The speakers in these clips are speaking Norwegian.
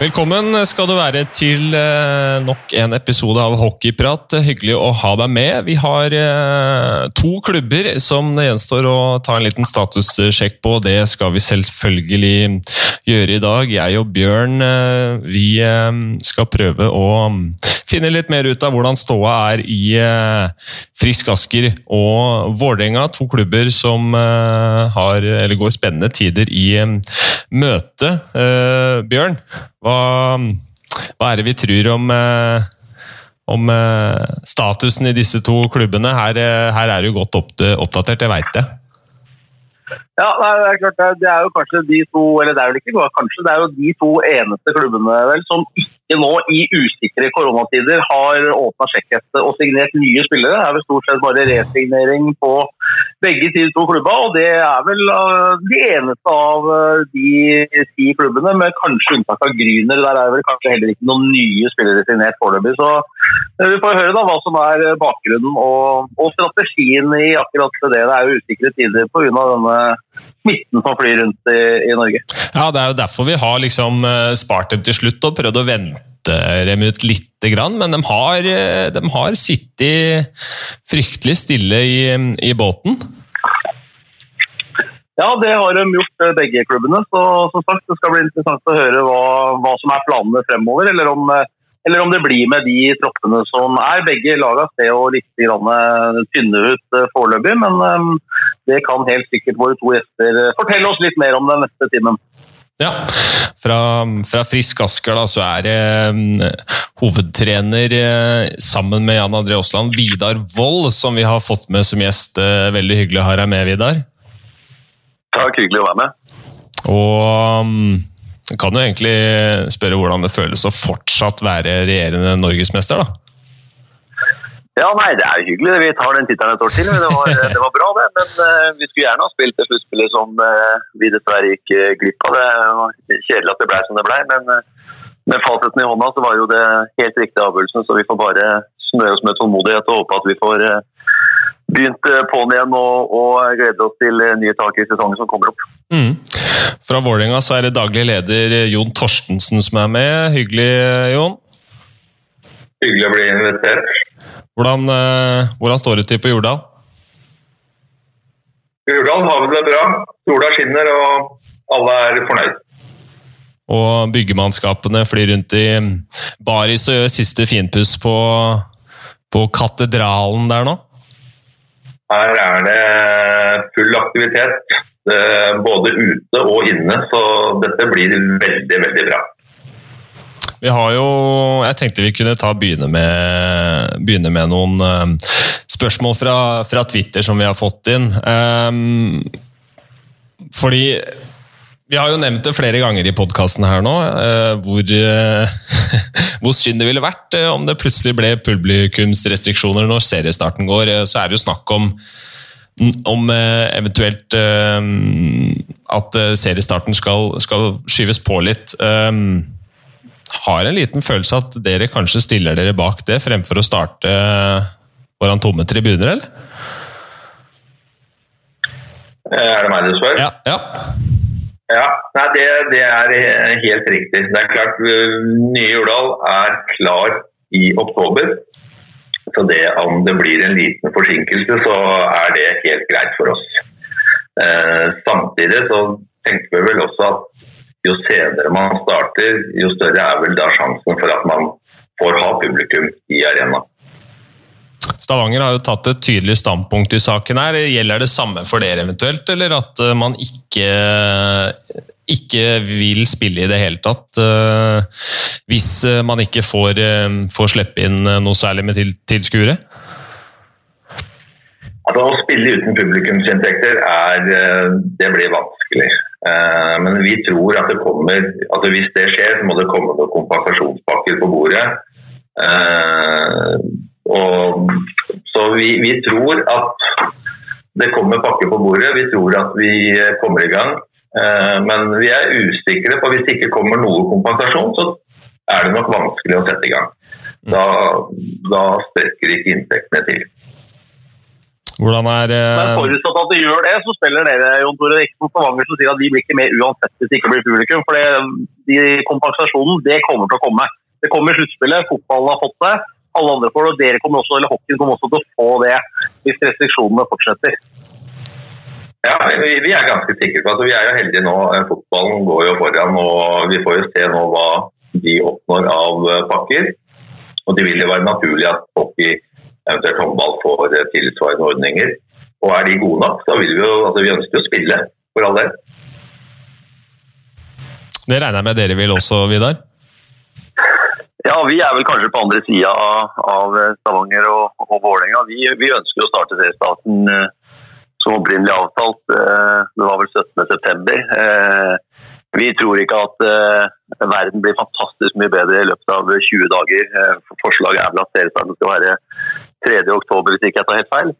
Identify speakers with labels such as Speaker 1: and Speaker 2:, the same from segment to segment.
Speaker 1: Velkommen skal du være til eh, nok en episode av Hockeyprat. Hyggelig å ha deg med. Vi har eh, to klubber som det gjenstår å ta en liten statussjekk på. Det skal vi selvfølgelig gjøre i dag. Jeg og Bjørn eh, vi skal prøve å finne litt mer ut av hvordan ståa er i Frisk Asker og Vålerenga. To klubber som har, går spennende tider i møte. Bjørn? Hva, hva er det vi tror om, eh, om eh, statusen i disse to klubbene? Her, eh, her er du godt oppdatert, jeg veit det.
Speaker 2: Ja, det er klart det er jo kanskje de to eller det er vel ikke kanskje, det er jo de to eneste klubbene vel, som ikke nå i usikre koronatider har åpna sjekkheftet og signert nye spillere. Det er vel stort sett bare resignering på begge de to klubba, og det er vel uh, de eneste av uh, de ti klubbene, med kanskje unntak av Gryner. Der er vel kanskje heller ikke noen nye spillere signert foreløpig. Så uh, vi får høre da hva som er bakgrunnen og, og strategien i akkurat det. Det er jo usikre tider pga. denne smitten som flyr rundt i, i, Norge.
Speaker 1: Ja, Det er jo derfor vi har liksom spart dem til slutt og prøvd å vente dem ut lite grann, men de har, de har sittet fryktelig stille i, i, båten.
Speaker 2: Ja, det har de gjort eh, begge klubbene. så som sagt, Det skal bli interessant å høre hva, hva som er planene fremover. Eller om, eller om, det blir med de troppene som er. Begge lagene ser jo litt tynne ut eh, foreløpig, men um, det kan helt sikkert våre to gjester fortelle oss litt mer om den neste timen.
Speaker 1: Ja, fra, fra Frisk Asker da, så er det um, hovedtrener sammen med Jan André Aasland, Vidar Wold, som vi har fått med som gjest. Veldig hyggelig å ha deg med, Vidar.
Speaker 3: Takk, hyggelig å være med.
Speaker 1: Og um, kan jo egentlig spørre hvordan det føles å fortsatt være regjerende norgesmester, da?
Speaker 3: Ja, nei, det er hyggelig. Vi tar den tittelen et år til. Det var, det var bra, det. Men uh, vi skulle gjerne ha spilt det sluttspillet som uh, vi dessverre gikk uh, glipp av. Det var kjedelig at det ble som det ble, men med fasiten i hånda så var jo det helt riktig avgjørelsen. Så vi får bare smøre oss med tålmodighet og håpe at vi får begynt på'n igjen og, og glede oss til nye tak i sesongen som kommer opp.
Speaker 1: Mm. Fra Vålerenga så er det daglig leder Jon Torstensen som er med. Hyggelig, Jon?
Speaker 4: Hyggelig å bli invitert.
Speaker 1: Hvordan, eh, hvordan står det til på Jordal?
Speaker 4: Jordal har vi det bra. Sola skinner og alle er fornøyd.
Speaker 1: Og byggemannskapene flyr rundt i baris og gjør siste finpuss på, på katedralen der nå?
Speaker 4: Her er det full aktivitet, både ute og inne, så dette blir veldig, veldig bra.
Speaker 1: Vi har jo Jeg tenkte vi kunne ta begynne med, begynne med noen uh, spørsmål fra, fra, Twitter som vi har fått inn. Um, fordi vi har jo nevnt det flere ganger i podkasten her nå, uh, hvor, uh, hvor synd det ville vært om det plutselig ble publikumsrestriksjoner når seriestarten går. Så er det jo snakk om om eventuelt at seriestarten skal, skal skyves på litt. Har en liten følelse at dere kanskje stiller dere bak det, fremfor å starte foran tomme tribuner, eller?
Speaker 4: Eh, er det meg du spør?
Speaker 1: Ja. ja.
Speaker 4: Ja nei, det, det, er helt riktig. Det er klart, Nye Jordal er klar i oktober. Så det om det blir en liten forsinkelse, så er det helt greit for oss. Eh, samtidig så tenker vi vel også at jo senere man starter, jo større er vel da sjansen for at man får ha publikum i arena.
Speaker 1: Stavanger har jo tatt et tydelig standpunkt i saken. her. Gjelder det samme for dere eventuelt, eller at eh, man ikke, ikke vil spille i det hele tatt? Eh, hvis eh, man ikke får, får slippe inn noe særlig med tilskuere?
Speaker 4: Altså, å spille uten publikumsinntekter er, det blir vanskelig. Eh, men vi tror at det kommer altså Hvis det skjer, så må det komme noen kompensasjonspakker på bordet. Eh, og, så vi, vi, tror at det kommer pakker på bordet. Vi tror at vi kommer i gang. Eh, men vi er usikre på hvis det ikke kommer noe kompensasjon, så er det nok vanskelig å sette i gang. Da, da strekker ikke inntektene til.
Speaker 1: Hvordan er
Speaker 2: Men forutsatt at de gjør det, så spiller dere Jon Tore, det ikke som Stavanger som sier at de blir ikke med uansett hvis det ikke blir publikum. For det, de, kompensasjonen det kommer til å komme. Det kommer sluttspillet, fotballen har fått det. Alle andre får det, og dere kommer også, eller hockeyen kommer også til å få det hvis restriksjonene fortsetter.
Speaker 4: Ja, vi, vi er ganske sikre på at vi er jo heldige nå. Fotballen går jo foran, og vi får jo se nå hva de oppnår av pakker. Og Det vil jo være naturlig at hockey eventuelt håndball får tilsvarende ordninger. Og er de gode nok, så vil vi jo altså vi ønsker å spille, for all del.
Speaker 1: Det regner jeg med dere vil også, Vidar?
Speaker 3: Ja, vi er vel kanskje på andre sida av Stavanger og, og Vålerenga. Vi, vi, ønsker å starte seriestarten eh, som opprinnelig avtalt. Eh, det var vel 17.9. Eh, vi tror ikke at verden blir fantastisk mye bedre i løpet av 20 dager. Forslaget er vel at seriestarten skal være 3. oktober, hvis ikke jeg tar helt feil.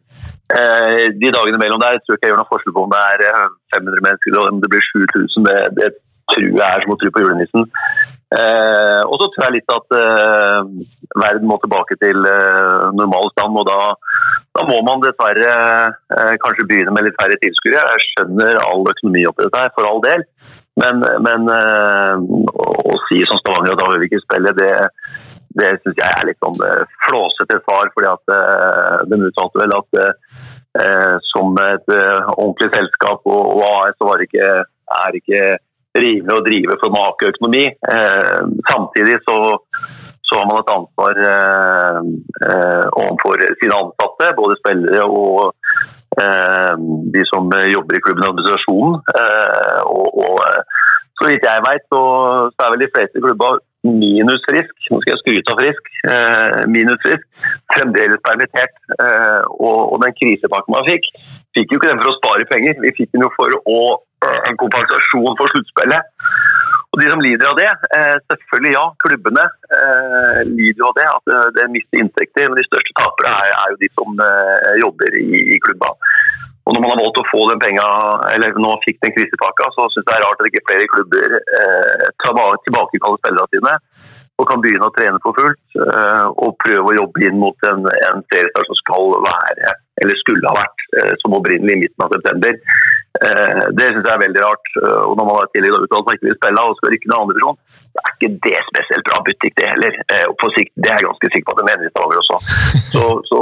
Speaker 3: De dagene mellom der tror jeg ikke jeg gjør noe forskjell på om det er 500 mennesker eller om det blir 7000. Det, det tror jeg er som å tro på julenissen. Eh, og så tror jeg litt at eh, verden må tilbake til eh, normal stand. og da, da, må man dessverre eh, kanskje begynne med litt færre tilskuere. Jeg skjønner all økonomi oppi dette, her, for all del. Men, men eh, å si som Stavanger at da vil vi ikke spille, det, det syns jeg er litt sånn eh, flåsete svar. fordi at Den uttalte vel at som et ordentlig selskap og, og AS så var det ikke, er ikke rimelig å drive for makeøkonomi. Eh, samtidig så, så, har man et ansvar eh, eh, overfor sine ansatte, både spillere og eh, de som jobber i klubben og administrasjonen. Eh, og, og, eh, så vidt jeg vet, så, så, er vel de fleste klubber minus frisk. Nå skal jeg skryte av frisk. minus frisk. Fremdeles permittert. og, og den krisepakken man fikk, fikk jo ikke den for å spare penger. Vi fikk den jo for å en kompensasjon for sluttspillet. Og De som lider av det, eh, selvfølgelig ja, klubbene lider jo av det. At det mister inntekter. Men de største tapere er, er jo de som eh, jobber i, klubba. Og Når man har valgt å få den penga, eller nå fikk den krisepakka, så syns jeg det er rart at ikke flere klubber eh, tilbakekaller spillerne sine og kan begynne å trene for fullt. Eh, og prøve å jobbe inn mot en, en seriestart som skal være, eller skulle ha vært, eh, som opprinnelig i midten av september. Eh, det syns jeg er veldig rart. Og når man har tidligere uttalt at man ikke vil spille og skal rykke ned andre divisjon, så er ikke det spesielt bra butikk, det heller. På sikt, det er jeg ganske sikker på at det mener i Stavanger også. Så, så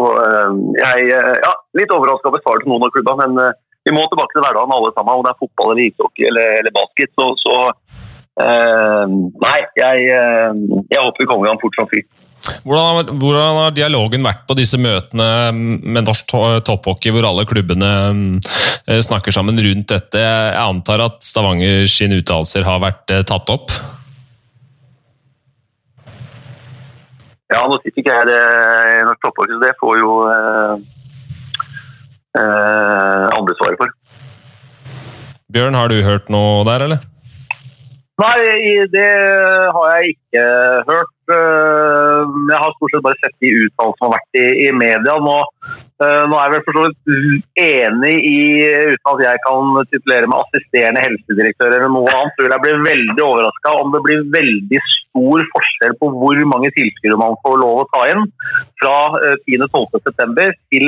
Speaker 3: jeg ja, litt overraska over svaret til noen av klubbene, men vi må tilbake til hverdagen alle sammen. Om det er fotball eller ishockey eller, eller basket, så, så Uh, nei, jeg, jeg, håper vi kommer i gang fort som fy.
Speaker 1: Hvordan, hvordan, har dialogen vært på disse møtene med norsk topphockey, hvor alle klubbene uh, snakker sammen rundt dette? Jeg antar at Stavanger sine uttalelser har vært eh, tatt opp?
Speaker 3: Ja, nå sitter ikke jeg her i norsk topphockey, så det får jo andre svare for.
Speaker 1: Bjørn, har du hørt noe der, eller?
Speaker 2: Nei, det har jeg ikke hørt. Eh, jeg har stort sett bare sett de uttalelsene som har vært i, i media. Nå, eh, nå, er jeg vel for så vidt enig i, uten at jeg kan titulere meg assisterende helsedirektør eller noe annet, tror jeg blir veldig overraska om det blir veldig stor forskjell på hvor mange tilskuere man får lov å ta inn fra 10.-12.9. Eh, til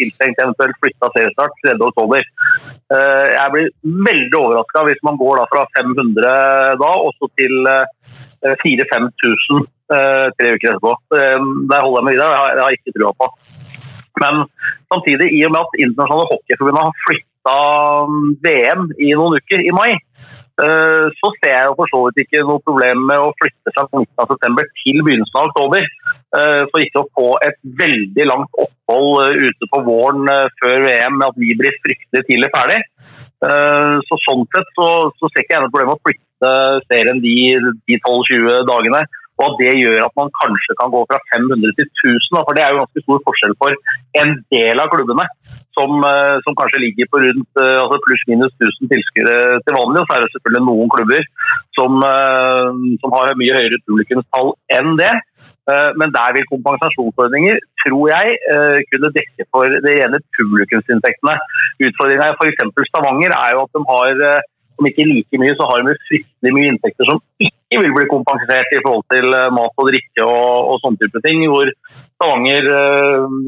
Speaker 2: tiltenkt eventuelt flytta seriestart 3.10. Jeg blir veldig overraska hvis man går da fra 500 da, også til 4000-5000 eh, tre uker etterpå. Eh, der holder jeg meg videre, det har jeg ikke trua på. Men samtidig, i og med at internasjonale hockeyforbundet har flytta mm, VM i noen uker, i mai, eh, så ser jeg jo for så vidt ikke noe problem med å flytte fra midten av september til begynnelsen av oktober. For ikke å få et veldig langt opphold ute på våren før VM med at vi blir fryktelig tidlig ferdig. Så Sånn sett så, så ser ikke jeg noe problem med å flytte serien de, de 12-20 dagene. Og det gjør at man kanskje kan gå fra 500 til 1000. For det er jo ganske stor forskjell for en del av klubbene, som, eh, som kanskje ligger på rundt eh, altså pluss-minus 1000 tilskuere til vanlig. Og så er det selvfølgelig noen klubber som, eh, som har mye høyere publikumstall enn det. Men der vil kompensasjonsordninger, tror jeg, kunne dekke for de rene publikumsinntektene. Utfordringa i f.eks. Stavanger er jo at de har om ikke like mye, så har de fryktelig mye inntekter som ikke vil bli kompensert i forhold til mat og drikke og, og sånne type ting. Hvor Stavanger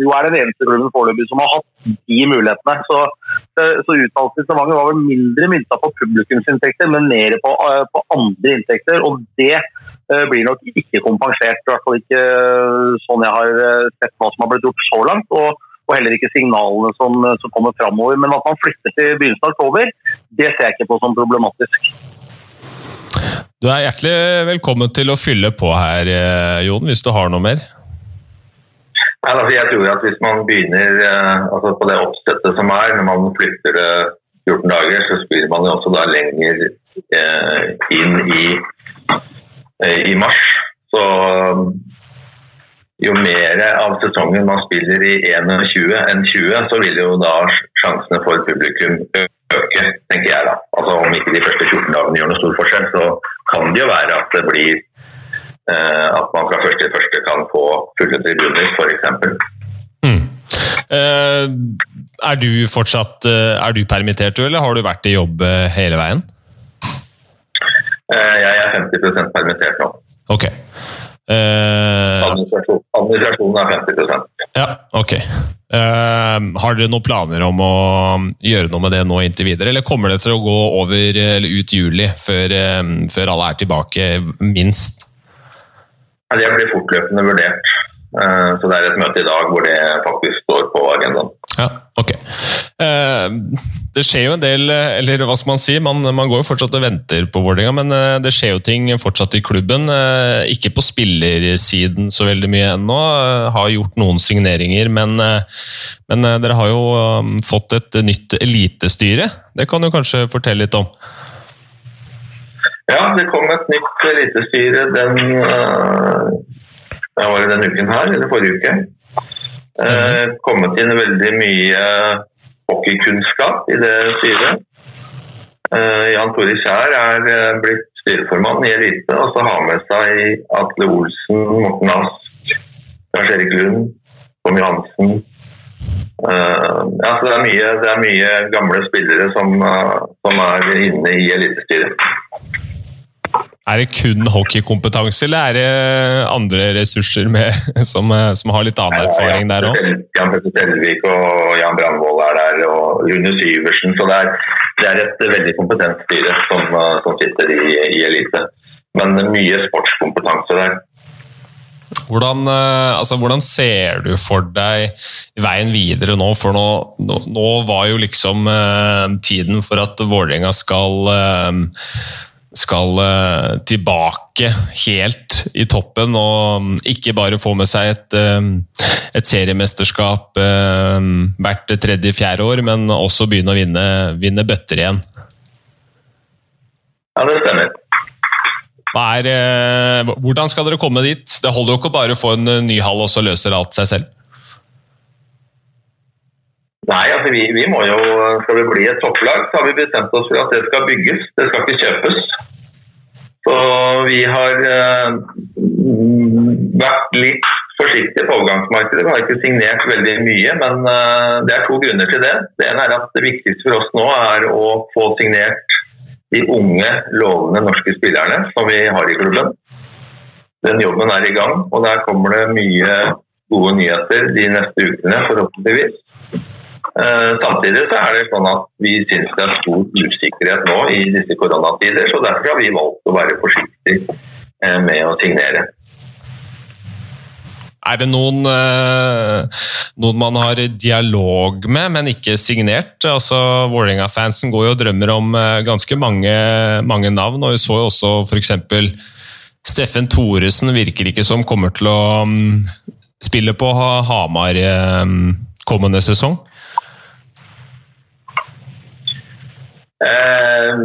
Speaker 2: jo er den eneste klubben foreløpig som har hatt de mulighetene. Så, så uttalelsen Stavanger var vel mindre mynta på publikumsinntekter, men mer på, på andre inntekter. Og det blir nok ikke kompensert, i hvert fall ikke sånn jeg har sett hva som har blitt gjort så langt. og og heller ikke signalene som, som kommer framover. Men at man flytter til begynnelsen av oktober, det ser jeg ikke på som problematisk.
Speaker 1: Du er hjertelig velkommen til å fylle på her, eh, Jon, hvis du har noe mer?
Speaker 4: Nei, altså jeg tror at Hvis man begynner eh, altså på det oppsettet som er, når man flytter det 14 dager, så spiller man jo også da lenger eh, inn i, eh, i mars. Så jo mer av sesongen man spiller i 21 enn 20, så vil jo da sjansene for publikum øke, tenker jeg da. Altså Om ikke de første 14 dagene gjør noe stor forskjell, så kan det jo være at det blir eh, at man fra første til første kan få fulle tribuner, f.eks. Mm.
Speaker 1: Eh, er du fortsatt eh, er du permittert, eller har du vært i jobb eh, hele veien?
Speaker 4: Eh, jeg er 50% permittert nå.
Speaker 1: Ok.
Speaker 4: Uh, administrasjonen er 50
Speaker 1: Ja, ok. Uh, har dere noen planer om å gjøre noe med det nå inntil videre, eller kommer det til å gå over eller ut juli før, um, før alle er tilbake, minst?
Speaker 4: Ja, det blir fortløpende vurdert. Uh, så det er et møte i dag hvor det faktisk står på agendaen.
Speaker 1: Ja, ok. Det skjer jo en del, eller hva skal man si, man, man går jo fortsatt og venter på Vålerenga, men eh, det skjer jo ting fortsatt i klubben. Eh, ikke på spillersiden så veldig mye ennå. Eh, har gjort noen signeringer, men, men dere har jo um, fått et nytt elitestyre. Det kan du kanskje fortelle litt om?
Speaker 4: Ja, det kom et nytt elitestyre den, ja, var det denne uken her, eller forrige uke. Eh, kommet inn veldig mye hockeykunnskap i det styret. Uh, Jan Tore Kjær er uh, blitt styreformann i Elite, og så har med seg Atle Olsen, Morten Ask, Lars Erik Lund, Tom Johansen. Uh, ja, det, er mye, det, er mye, gamle spillere som, som er inne i elitestyret.
Speaker 1: Er det kun hockeykompetanse, eller er det andre ressurser med, som, som, har litt annen erfaring der òg?
Speaker 4: Jan Petter Selvik og Jan Brandvold er der, og Rune Syversen. Så det er, det er et veldig kompetent styre som, som sitter i, i, elite. Men mye sportskompetanse der.
Speaker 1: Hvordan, eh, altså, hvordan, ser du for deg veien videre nå? For nå, nå, nå var jo liksom eh, tiden for at Vålerenga skal uh, skal eh, tilbake helt i toppen og ikke bare få med seg et, eh, et seriemesterskap eh, hvert tredje-fjerde år, men også begynne å vinne, vinne bøtter igjen.
Speaker 4: Ja, det stemmer.
Speaker 1: Er, hvordan skal dere komme dit? Det holder jo ikke bare å få en ny hall, og så løser alt seg selv.
Speaker 4: Nei, altså vi, vi, må jo, Skal vi bli et topplag, så har vi bestemt oss for at det skal bygges. Det skal ikke kjøpes. Så vi har uh, vært litt forsiktige på overgangsmarkedet. Vi har ikke signert veldig mye, men uh, det er to grunner til det. Det ene er at det viktigste for oss nå er å få signert de unge, lovende norske spillerne som vi har i klubben. Den jobben er i gang, og der kommer det mye gode nyheter de neste ukene, forhåpentligvis. Eh, samtidig så er det sånn at vi syns det er stor usikkerhet nå i disse koronatider, så derfor har vi valgt å være forsiktige eh, med å signere.
Speaker 1: Er det noen, eh, noen, man har dialog med, men ikke signert? Altså, Vålerenga-fansen går jo og drømmer om ganske mange, mange navn, og vi så jo også f.eks. Steffen Thoresen virker ikke som kommer til å um, spille på Hamar kommende sesong.
Speaker 4: Eh,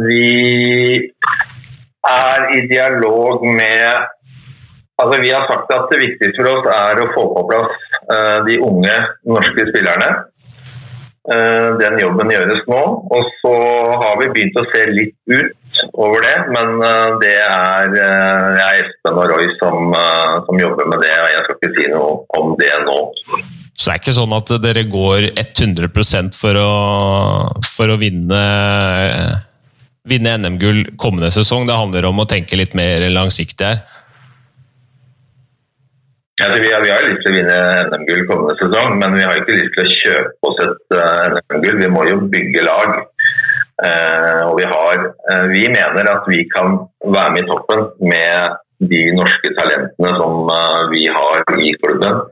Speaker 4: vi er i dialog med Altså, vi har sagt at det viktigste for oss er å få på plass uh, de unge norske spillerne. Uh, den jobben gjøres nå. Og så har vi begynt å se litt ut over det, men det er, er Espen og Roy som, som, jobber med det. og Jeg skal ikke si noe om det nå.
Speaker 1: Så det er ikke sånn at dere går 100% for å, for å vinne vinne NM-gull kommende sesong. Det handler om å tenke litt mer langsiktig her.
Speaker 4: Ja, vi, har, vi, har, lyst til å vinne NM-gull kommende sesong, men vi har ikke lyst til å kjøpe oss et uh, NM-gull. Vi må jo bygge lag. Uh, og vi, har, uh, vi mener at vi kan være med i toppen med de norske talentene som vi har i klubben.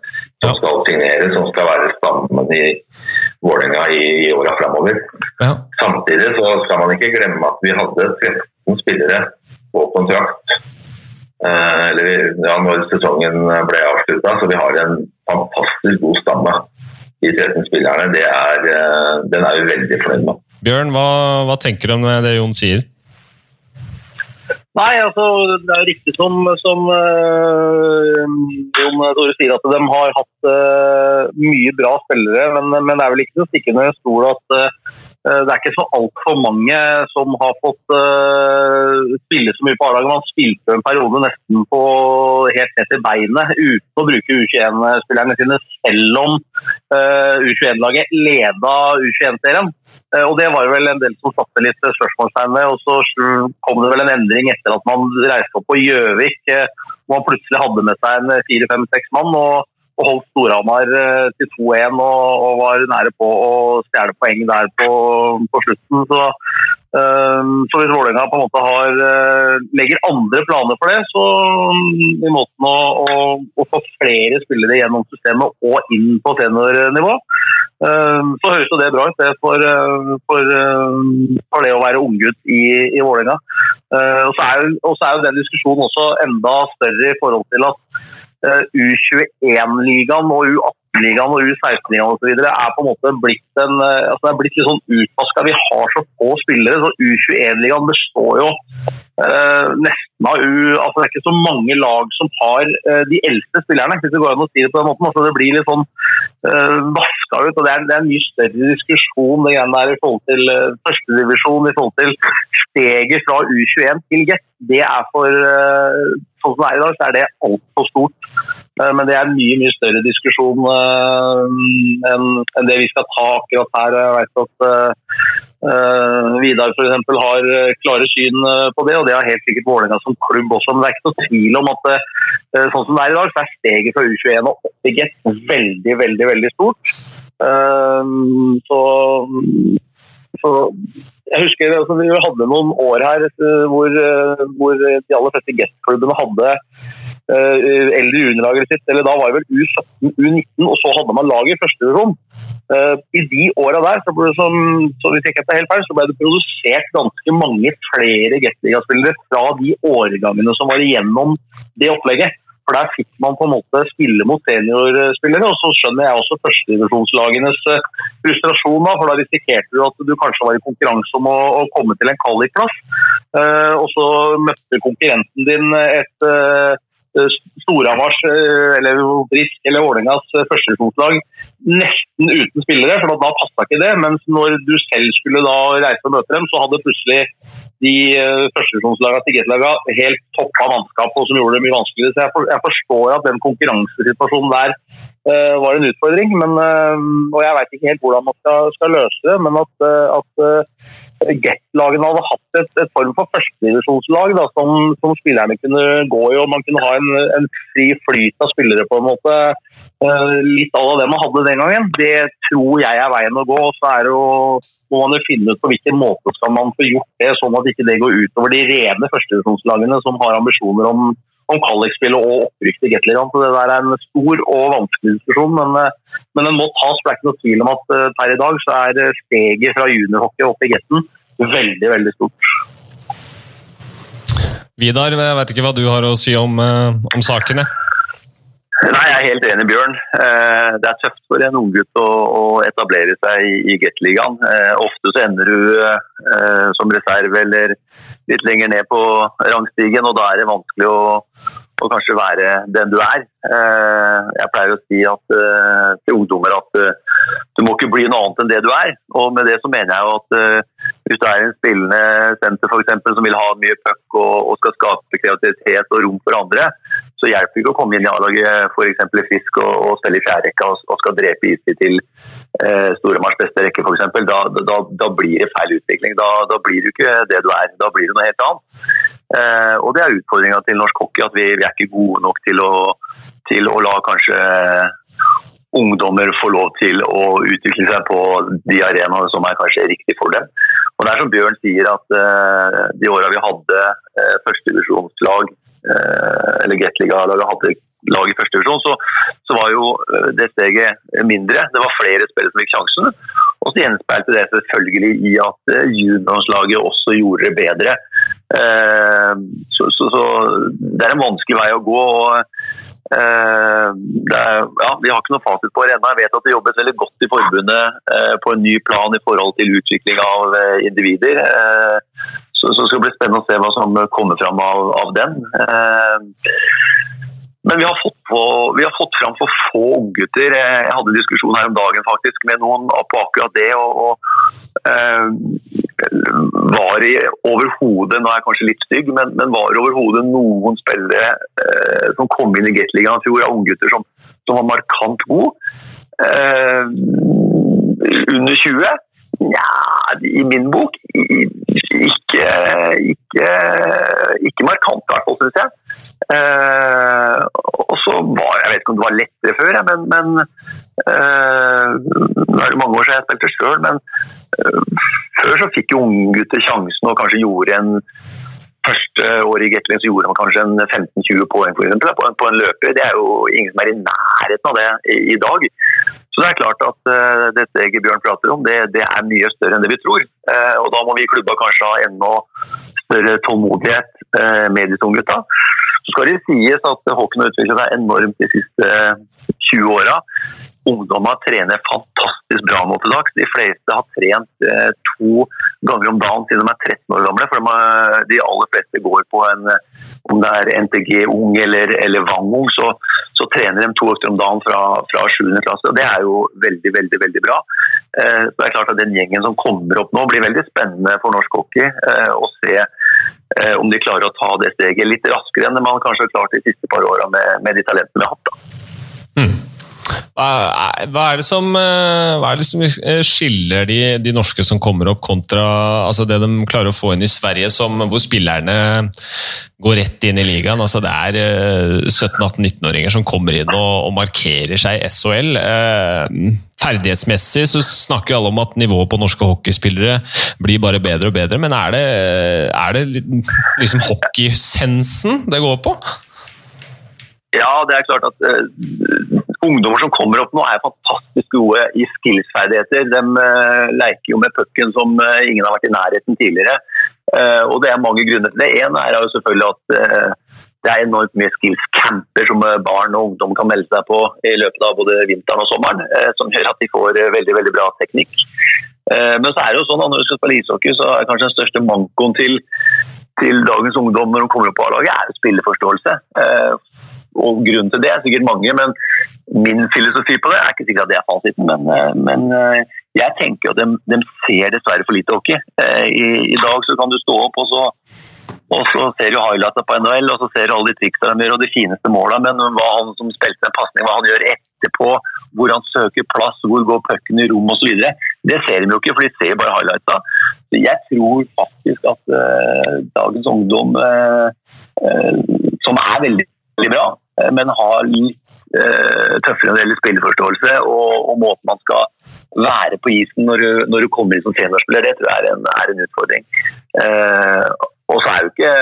Speaker 4: Som skal signere, som skal være stammen i Vålerenga i, i åra framover. Ja. Samtidig så skal man ikke glemme at vi hadde 13 spillere på kontrakt Eh, eller ja, når sesongen ble avslutta. Så vi har en fantastisk god stamme. De 13 spillerne. Det er, eh, den er vi veldig fornøyd med.
Speaker 1: Bjørn, hva, hva tenker du om det Jon sier?
Speaker 2: Nei, altså det er riktig som, som uh, Jon Tore sier, at de har hatt uh, mye bra spillere. Men, men, det er vel ikke noe stikkende stol at uh, Eh, det er ikke så altfor mange som har fått uh, spille så mye på A-laget. Man spilte en periode nesten på helt ned til beinet uten å bruke U21-spillerne sine, selv om uh, U21-laget leda U21-serien. Uh, og Det var vel en del som satte litt spørsmålstegn ved. og Så kom det vel en endring etter at man reiste opp på Gjøvik. hvor man plutselig hadde med seg en fire-fem-seks mann. og og holdt Storhamar eh, til 2-1 og, og, var nære på å stjele poeng der på, på slutten. Så, øh, så hvis Vålerenga på en måte har, uh, legger andre planer for det, så um, i måten å, å, å, få flere spillere gjennom systemet og inn på seniornivå, øh, så høres jo det bra ut det for, uh, for, uh, for, det å være unggutt i, i Vålerenga. og så er, jo den diskusjonen også enda større i forhold til at Eh, U21-ligaen og U18-ligaen og U16-ligaen osv. er på en måte blitt en, eh, altså det er blitt litt sånn utvaska. Vi har så få spillere. så U21-ligaen består jo eh, nesten av U... altså Det er ikke så mange lag som har eh, de eldste spillerne, hvis det går an å si det på den måten. altså Det blir litt sånn eh, vaska ut. og Det er, det er en mye større diskusjon det der i forhold til eh, førstedivisjon, i forhold til steget fra U21 til GET. Det er for eh, sånn som det er i dag, så er det altfor stort. Eh, men det er en mye mye større diskusjon eh, enn det vi skal ta akkurat her. Jeg vet at uh, Vidar f.eks. har klare syn på det, og det har helt sikkert Vålerenga som klubb også. Men det er ikke noe tvil om at sånn som det er i dag, så er steget fra U21 og opp i GET veldig, veldig, veldig stort. Så så jeg husker altså, Vi hadde noen år her eh, hvor, eh, hvor de aller fleste Get-klubbene hadde uh, eldre juniorlaget sitt. eller Da var det vel U17, U19, og så hadde man laget i første divisjon. Uh, I de åra der så ble det, som, så feil, så ble det produsert ganske mange flere Get-ligaspillere fra de årgangene som var igjennom det opplegget. For Der fikk man på en måte spille mot seniorspillere. og Så skjønner jeg også førstedivisjonslagenes eh, frustrasjon, da, for da risikerte du at du kanskje var i konkurranse om å, å komme til en kvalikplass. Uh, og så møtte konkurrenten din et uh, Storhamars eller Brisk eller Vålerengas førstedivisjonslag nesten uten spillere, for da passa ikke det. Mens når du selv skulle da reise og møte dem, så hadde plutselig de førstedivisjonslagene til Gatelaga helt toppa mannskap, og som gjorde det mye vanskeligere. Så jeg, for, jeg forstår at den konkurransesituasjonen der var en utfordring. Men, og jeg veit ikke helt hvordan man skal, løse det, men at, at Get-lagene hadde hatt et, et form for førstedivisjonslag som, som spillerne kunne gå i, og man kunne ha en, en fri flyt av spillere på en måte. litt av det man hadde den gangen. Det tror jeg er veien å gå. og så jo må man jo finne ut på hvilken måte skal man få gjort det, sånn at ikke det går utover de rene førstedivisjonslagene som har ambisjoner om, om Kallik-spillet og opprykk til Gateligaen. Så det der er en stor og vanskelig diskusjon, men, eh, men den må tas. Det er ikke noe tvil om at eh, per i dag så er steget fra juniorhockey opp i Getten veldig, veldig stort.
Speaker 1: Vidar, jeg vet ikke hva du har å si om, eh, om sakene?
Speaker 3: Nei, Jeg er helt enig, Bjørn. Eh, det er tøft for en unggutt å, å etablere seg i, i Gateligaen. Eh, ofte så ender du eh, som reserve eller litt lenger ned på rangstigen, og da er det vanskelig å, å kanskje være den du er. Jeg pleier å si at, til ungdommer at du må ikke bli noe annet enn det du er. Og med det så mener jeg jo at hvis du er en spillende senter for eksempel, som vil ha mye puck og, og skal skape kreativitet og rom for andre, så hjelper det ikke å komme inn i A-laget f.eks. frisk og, og spille i fjerderekka og, og skal drepe istid til eh, Storemars beste rekke f.eks. Da, da, da blir det feil utvikling. Da, da, blir du ikke det du er, da blir du noe helt annet. Eh, og det er utfordringa til norsk hockey, at vi, vi, er ikke gode nok til å, til å la kanskje ungdommer få lov til å utvikle seg på de arenaene som er kanskje riktig for dem. Og det er som Bjørn sier, at uh, de åra vi hadde uh, førstedivisjonslag, uh, eller Gateliga-laget hadde lag i første divisjon, så, så, var jo det steget mindre. Det var flere spillere som fikk sjansen. Og så gjenspeilte det selvfølgelig i at juniorlandslaget også gjorde det bedre. Så, så, så, det er en vanskelig vei å gå. og Eh, er, ja, vi har ikke noe fasit på det ennå. Jeg vet at det jobbes veldig godt i forbundet eh, på en ny plan i forhold til utvikling av eh, individer. Så, så skal det bli spennende å se hva som kommer fram av, av den. Men vi har, fått på, vi har fått fram for få unggutter. Jeg hadde en diskusjon her om dagen faktisk med noen på akkurat det. og, og eh, var i overhodet, nå er jeg kanskje litt stygg, men, men var overhodet noen spillere eh, som kom inn i Gateligaen i fjor av unggutter som, som var markant gode. Eh, under 20? Nja, i min bok ikke, ikke, ikke markant, i hvert fall, syns jeg. Eh, og så var Jeg vet ikke om det var lettere før, men, men Nå er det mange år siden jeg spilte sjøl, men eh, før så fikk jo unggutter sjansen og kanskje gjorde en første året i Gatling så gjorde man kanskje en 15-20 poeng for eksempel, på, en, på en løper. Det er jo ingen som er i nærheten av det i, i dag. Så det er klart at uh, det steget Bjørn prater om, det, det, er mye større enn det vi tror. Uh, og da må vi i klubba kanskje ha enda større tålmodighet uh, med disse unggutta. Så skal det sies at hockeyen har utviklet seg enormt de siste 20 åra ungdommer trener fantastisk bra nå til dags. De fleste har trent eh, to ganger om dagen siden de er 13 år gamle. for de, er, aller fleste går på en om det er NTG ung eller, eller Vang ung, så, så, trener de to økter om dagen fra, fra 7. klasse. og Det er jo veldig veldig, veldig bra. Eh, det er klart at Den gjengen som kommer opp nå, blir veldig spennende for norsk hockey eh, å se eh, om de klarer å ta det steget litt raskere enn man kanskje har klart de siste par åra med, med, de talentene vi har hatt. da. Mm.
Speaker 1: Hva er det som, eh, er det som eh, skiller de, de, norske som kommer opp, kontra altså det de klarer å få inn i Sverige, som, hvor spillerne går rett inn i ligaen? Altså det er 17-18-19-åringer eh, som kommer inn og, og, markerer seg i SHL. Ferdighetsmessig så snakker alle om at nivået på norske hockeyspillere blir bare bedre og bedre, men er det, er det liksom hockeysensen det går på?
Speaker 3: Ja, det er klart at uh, ungdommer som kommer opp nå, er fantastisk gode i skillsferdigheter. De uh, leker jo med pucken som uh, ingen har vært i nærheten tidligere. og Det er mange grunner til det. Én er jo selvfølgelig at det er enormt mye skills-camper som barn og ungdom kan melde seg på i løpet av både vinteren og sommeren, som gjør at de får veldig veldig bra teknikk. Men så er det jo sånn at når du skal spille ishockey, så er kanskje den største mankoen til, til dagens ungdom når de kommer opp på A-laget, er spilleforståelse. Og Grunnen til det er sikkert mange, men min filosofi på det er ikke sikkert at det er fasiten. Men, eh, men eh, jeg tenker at de, de, ser dessverre for lite hockey. Eh, I, I, dag så kan du stå opp og så, og så ser du highlightene på NHL og så ser du alle de triksa de gjør og de fineste måla, men hva han som spilte en pasning, hva han gjør etterpå, hvor han søker plass, hvor går pucken i rom osv., det ser de jo ikke, for de ser bare highlightene jeg tror faktisk at uh, dagens ungdom, uh, uh, som er veldig, veldig bra, Eh, men har litt uh, tøffere når det gjelder spilleforståelse og, og, måten man skal være på isen når du, når du kommer inn som seniorspiller. Det tror jeg er en, er en utfordring. Eh, og så er jo ikke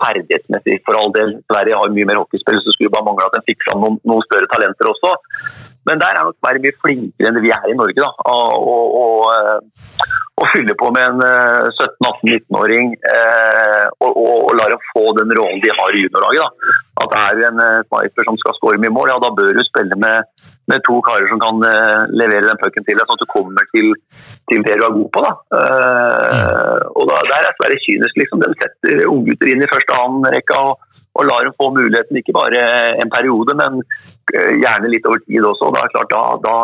Speaker 3: ferdighetsmessig for all del. Sverige har mye mer hockeyspill, så skulle bare mangle at en fikk fram noen, noen, større talenter også. Men der er nok Sverige mye flinkere enn vi er i Norge. da, og, og fylle på med en 17-18-19-åring eh, og, og, og lar dem få den rollen de har i juniorlaget. At er du en sniper som skal skåre mye mål, ja, da bør du spille med, med to karer som kan levere den pucken til deg, sånn at du kommer til, til, det du er god på. Da. Og da, Der er Sverige kynisk. liksom. De setter unggutter inn i første annen rekka og, og, lar dem få muligheten, ikke bare en periode, men gjerne litt over tid også. Da, klart, da, da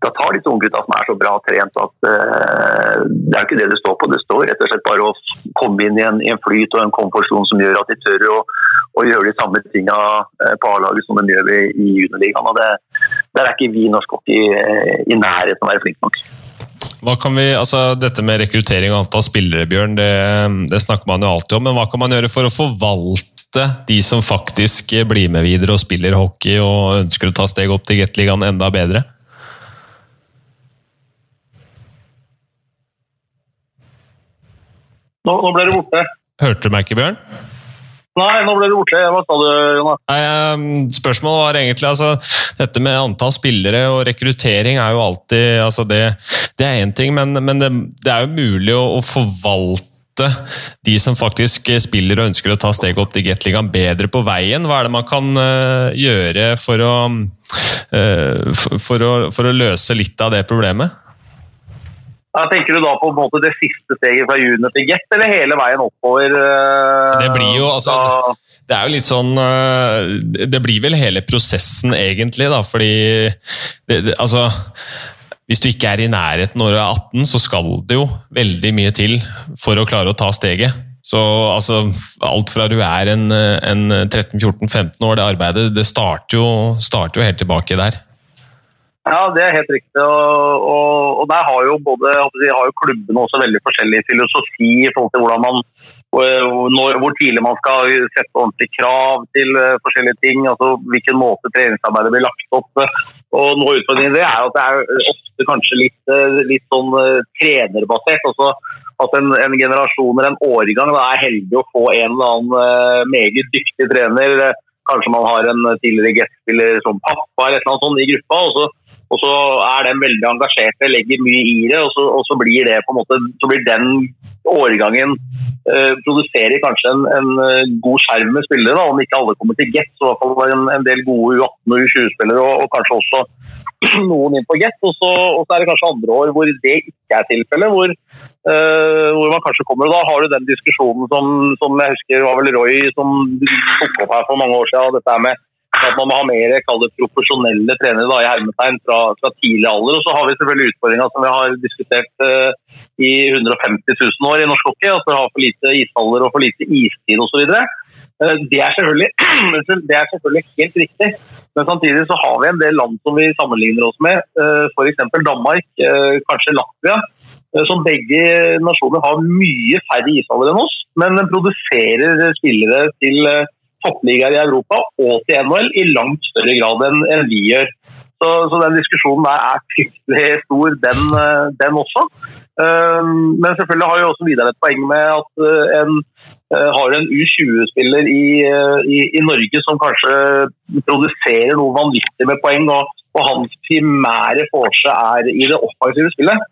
Speaker 3: da tar disse unggutta som er så bra trent at uh, det er jo ikke det det står på. Det står rett og slett bare å komme inn i en, i en flyt og en komfortsone som gjør at de tør å, å gjøre de samme tinga uh, på A-laget som de gjør i juniorligaen. og det, Der er ikke vi norsk hockey i nærheten av å være flinke nok.
Speaker 1: Hva kan vi, altså Dette med rekruttering og antall spillere, Bjørn, det, det snakker man jo alltid om. Men hva kan man gjøre for å forvalte de som faktisk blir med videre og spiller hockey og ønsker å ta steg opp til Gateligaen enda bedre?
Speaker 2: Nå, nå ble du borte.
Speaker 1: Hørte du meg ikke, Bjørn?
Speaker 2: Nei, nå ble du borte. Hva sa du, Jonas?
Speaker 1: Nei, um, spørsmålet var egentlig altså, Dette med antall spillere og rekruttering er jo alltid altså Det, det er én ting, men, men det, det, er jo mulig å, å, forvalte de som faktisk spiller og ønsker å ta steget opp til Gateligaen bedre på veien. Hva er det man kan uh, gjøre for å, uh, for, å, for å løse litt av det problemet?
Speaker 2: Ja, tenker du da på, en måte, det siste steget fra junior til get, eller hele veien oppover?
Speaker 1: Det blir jo altså, Det er jo litt sånn Det blir vel hele prosessen, egentlig, da, fordi det, det, Altså hvis du ikke er i nærheten når du er 18, så skal det jo veldig mye til for å klare å ta steget. Så altså, alt fra du er en, en 13-14-15 år, det arbeidet, det starter jo, starter jo helt tilbake der.
Speaker 2: Ja, det er helt riktig. Og, og, og der har jo både har jo klubbene også veldig forskjellig filosofi i forhold til hvordan man når, hvor tidlig man skal sette ordentlige krav til uh, forskjellige ting. altså Hvilken måte treningsarbeidet blir lagt opp. og Noe utfordringen det er at det er ofte kanskje litt, litt sånn trenerbasert. altså At en, en, generasjon eller en årgang da, er heldig å få en eller annen meget dyktig trener. Kanskje man har en tidligere guestspiller som pappa eller et eller annet sånt i gruppa. og så og så er de veldig engasjerte, legger mye i det, og så, og så blir det på en måte, så blir den årgangen eh, produserer kanskje en, en, eh, god skjerm med spillere. Da. Om ikke alle kommer til Get, så i hvert fall en, en del gode U18- og U20-spillere, og, og, kanskje også noen inn på Get. Og så, og så, er det kanskje andre år hvor det ikke er tilfellet, hvor, eh, hvor man kanskje kommer. og Da har du den diskusjonen som, som jeg husker var vel Roy som tok opp her for mange år siden. dette med at man må ha mer profesjonelle trenere da, i hermetegn fra, fra, tidlig alder. Og så har vi selvfølgelig utfordringa som vi har diskutert uh, i 150 000 år i norsk hockey. At vi har for lite ishaller og for lite istid osv. Uh, eh, det, er det er selvfølgelig helt riktig. Men samtidig så har vi en del land som vi sammenligner oss med. Uh, F.eks. Danmark, kanskje Latvia. Som begge nasjoner har mye færre ishaller enn oss, men produserer spillere til toppligaer i Europa og til NHL i langt større grad enn, vi gjør. Så, så, den diskusjonen der er fryktelig stor, den, eh, den også. Um, men selvfølgelig har jo også videre et poeng med at uh, en uh, har en U20-spiller i, i, i, Norge som kanskje produserer noe vanvittig med poeng, og, og hans primære forse er i det offensive spillet.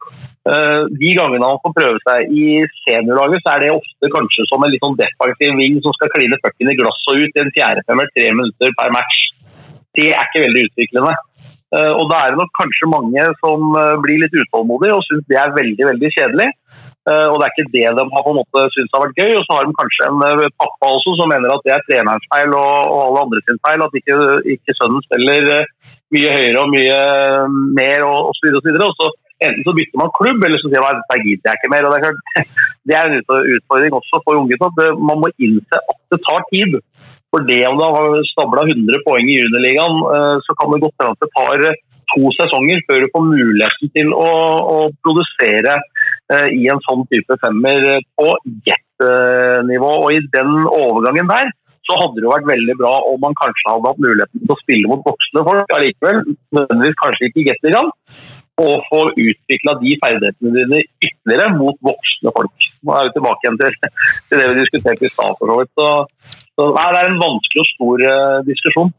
Speaker 2: De gangene han får prøve seg i seniorlaget, så er det ofte kanskje som en litt sånn defensiv ving som skal kline pucken i glasset ut i en fjerdefemmer tre minutter per match. Det er ikke veldig utviklende. Eh, og da er det nok kanskje mange som eh, blir litt utålmodige og syns det er veldig veldig kjedelig. Eh, og det er ikke det de har på en måte syntes har vært gøy. Og så har de kanskje en pappa også som mener at det er trenerens feil og, og alle andre sin feil. At ikke, ikke sønnen spiller mye høyere og mye mer og osv. Og, så videre, og så Enten så bytter man klubb, eller så sier man at der gidder jeg ikke mer. og Det er, klart, det er en utfordring også for unge. Man må innse at det tar tid. For det om du har stabla 100 poeng i juniorligaen, eh, så kan det godt hende at det tar eh, to sesonger før du får muligheten til å, å produsere eh, i en sånn type femmer på jet-nivå. Og i den overgangen der så hadde det vært veldig bra om man kanskje hadde hatt muligheten til å spille mot voksne folk allikevel. Nødvendigvis kanskje ikke i Gateligaen, og få utvikla de ferdighetene dine ytterligere mot voksne folk. Nå er vi tilbake igjen til, til det vi diskuterte i stad. Så, så det er en vanskelig og stor uh, diskusjon.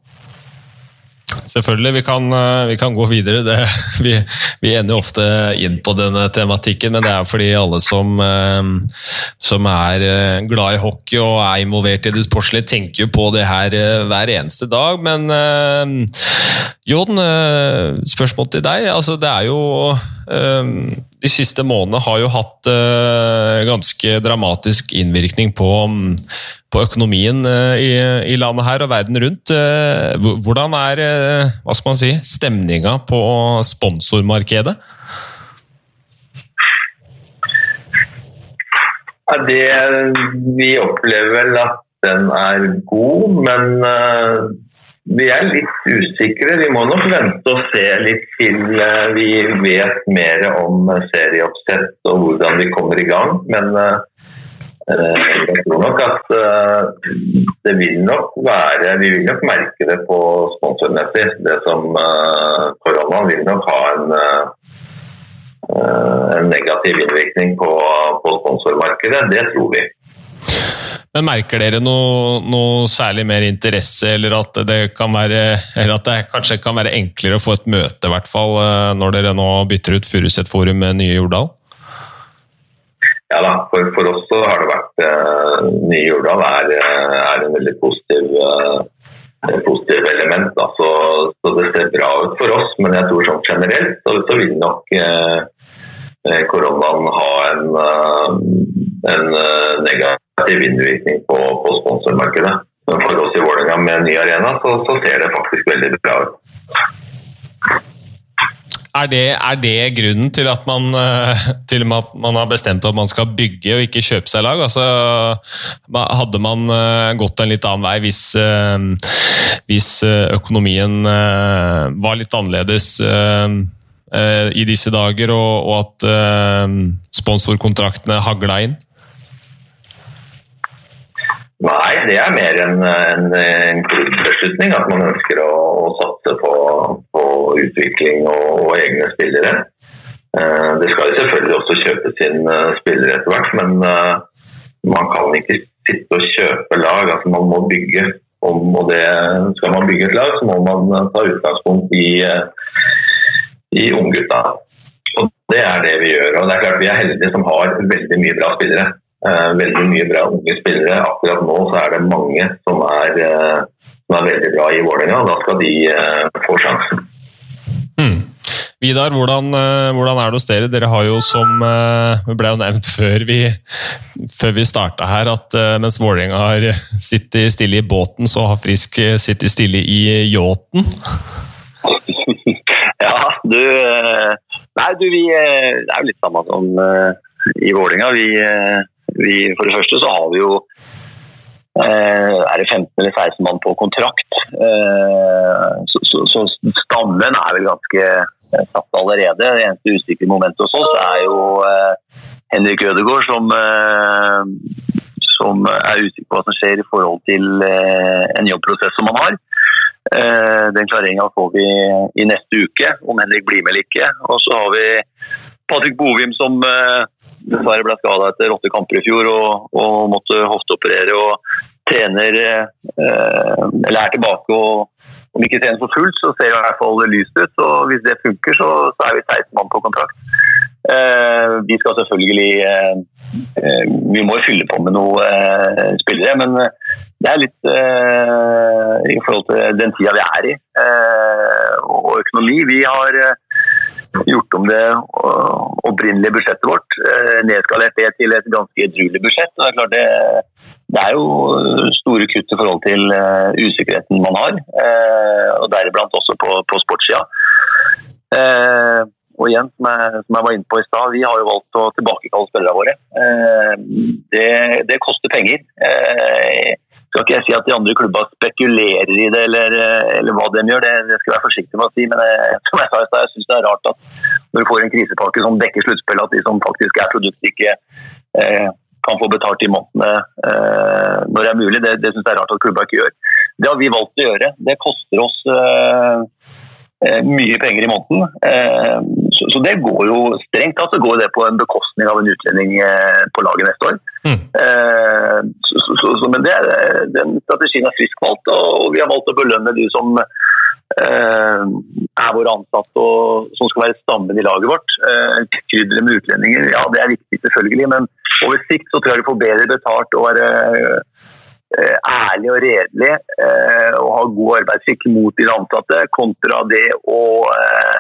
Speaker 1: Selvfølgelig, vi kan, eh, vi kan gå videre. Det, vi, vi ender ofte inn på denne tematikken, men det er fordi alle som, eh, som er eh, glad i hockey og er involvert i det sportslige, tenker jo på det her hver eneste dag. Men Jon, spørsmål til deg. Altså, det er jo De siste månedene har jo hatt ganske dramatisk innvirkning på, på økonomien i, i, landet her og verden rundt. Hvordan er hva skal man si, stemninga på sponsormarkedet?
Speaker 4: Det, vi opplever vel at den er god, men vi er litt usikre. Vi må nok vente og se litt til uh, vi vet mer om serieoppsett og hvordan vi kommer i gang. Men uh, jeg tror nok at det vil nok være Vi vil nok merke det på sponsormessig. Det som korona vil nok ha en en negativ innvirkning på, på sponsormarkedet. Det tror vi.
Speaker 1: Men Merker dere noe, noe, særlig mer interesse, eller at det kan være eller at det kanskje kan være enklere å få et møte, i hvert fall, eh, når dere nå bytter ut Furuset Forum med nye Jordal?
Speaker 4: Ja da, for, for oss så har det vært uh, Nye Jordal er, eh, er, en veldig positiv, uh, positiv element. Da. Så, så, det ser bra ut for oss, men jeg tror sånn generelt så, så vil nok eh, koronaen ha en, en negativ negativ innvirkning på, på sponsormarkedet. Men for oss i Vålerenga med en ny arena, så, så, ser det faktisk veldig bra ut.
Speaker 1: Er det, er det grunnen til at, man, eh, til at man har bestemt at man skal bygge og ikke kjøpe seg lag? Altså, hadde man eh, gått en litt annen vei hvis, eh, hvis økonomien var litt annerledes i disse dager, og, at sponsorkontraktene hagla inn?
Speaker 4: Nei, det er mer en, en, en klubbbeslutning at man ønsker å, å satse på, på utvikling og, og, egne spillere. Eh, det skal jo selvfølgelig også kjøpes inn uh, spillere etter hvert, men uh, man kan ikke sitte og kjøpe lag. altså Man må bygge. Om, og det, skal man bygge et lag, så må man ta utgangspunkt i, i unggutta. Og det er det vi gjør. og det er klart Vi er heldige som har veldig mye bra spillere. Eh, veldig mye bra unge spillere. Akkurat nå så er det mange som er, eh, som er veldig bra i Vålerenga. Da skal de eh, få sjansen.
Speaker 1: Mm. Vidar, hvordan, hvordan, er det hos dere? Dere har jo som Det ble jo nevnt før vi, før vi starta her, at mens Vålerenga har sittet stille i båten, så har Frisk sittet stille i yachten.
Speaker 3: Ja, du Nei, du, vi Det er jo litt samme som i Vålerenga. Vi vi, for det første så har vi jo eh, er det 15 eller 16 mann på kontrakt. Eh, så, så, så, stammen er vel ganske eh, satt allerede. Det eneste usikre momentet hos oss er jo Henrik Ødegaard, som, som er usikker på hva som skjer i forhold til en jobbprosess som han har. Den klareringa får vi i neste uke, om Henrik blir med eller ikke. Og så har vi Patrick Bovim som dessverre ble skada etter åtte kamper i fjor og, og måtte hofteoperere. og trener eh, eller er tilbake og om ikke trener for fullt, så ser det i hvert fall lyst ut. og Hvis det funker, så, så er vi 16 mann på kontrakt. Eh, vi skal selvfølgelig eh, eh Vi må jo fylle på med noen eh, spillere, men det er litt eh, i forhold til den tida vi er i og økonomi. Vi har gjort om det opprinnelige budsjettet vårt. Eh, nedskalert det til et ganske edruelig budsjett. Det er, klart det, det er jo store kutt i forhold til uh, usikkerheten man har, uh, og deriblant også på, på sportssida. Og igjen, som jeg, som jeg, var inne på i stad, vi har jo valgt å tilbakekalle spillerne våre. Det, det, koster penger skal ikke jeg si at de andre klubba spekulerer i det, eller, eller hva de gjør. Det, det, skal jeg være forsiktig med å si. Men jeg, eh, som jeg sa jeg syns det er rart at når du får en krisepakke som dekker sluttspillet, at de som faktisk er produktet, ikke eh, kan få betalt i månedene eh, når det er mulig. Det, det syns jeg er rart at klubba ikke gjør. Det har vi valgt å gjøre. Det koster oss eh, Eh, mye penger i måneden. Eh, så det går jo strengt tatt altså går det på en bekostning av en utlending eh, på laget neste år. Mm. Så, så, så, men det, den strategien er frisk valgt, og vi har valgt å belønne de som er våre ansatte og som skal være stammen i laget vårt. Krydre med utlendinger, ja det er viktig selvfølgelig, men over sikt så tror jeg vi får bedre betalt og være Eh, ærlig og redelig eh, og ha god arbeidsskikk mot de ansatte, kontra det å eh,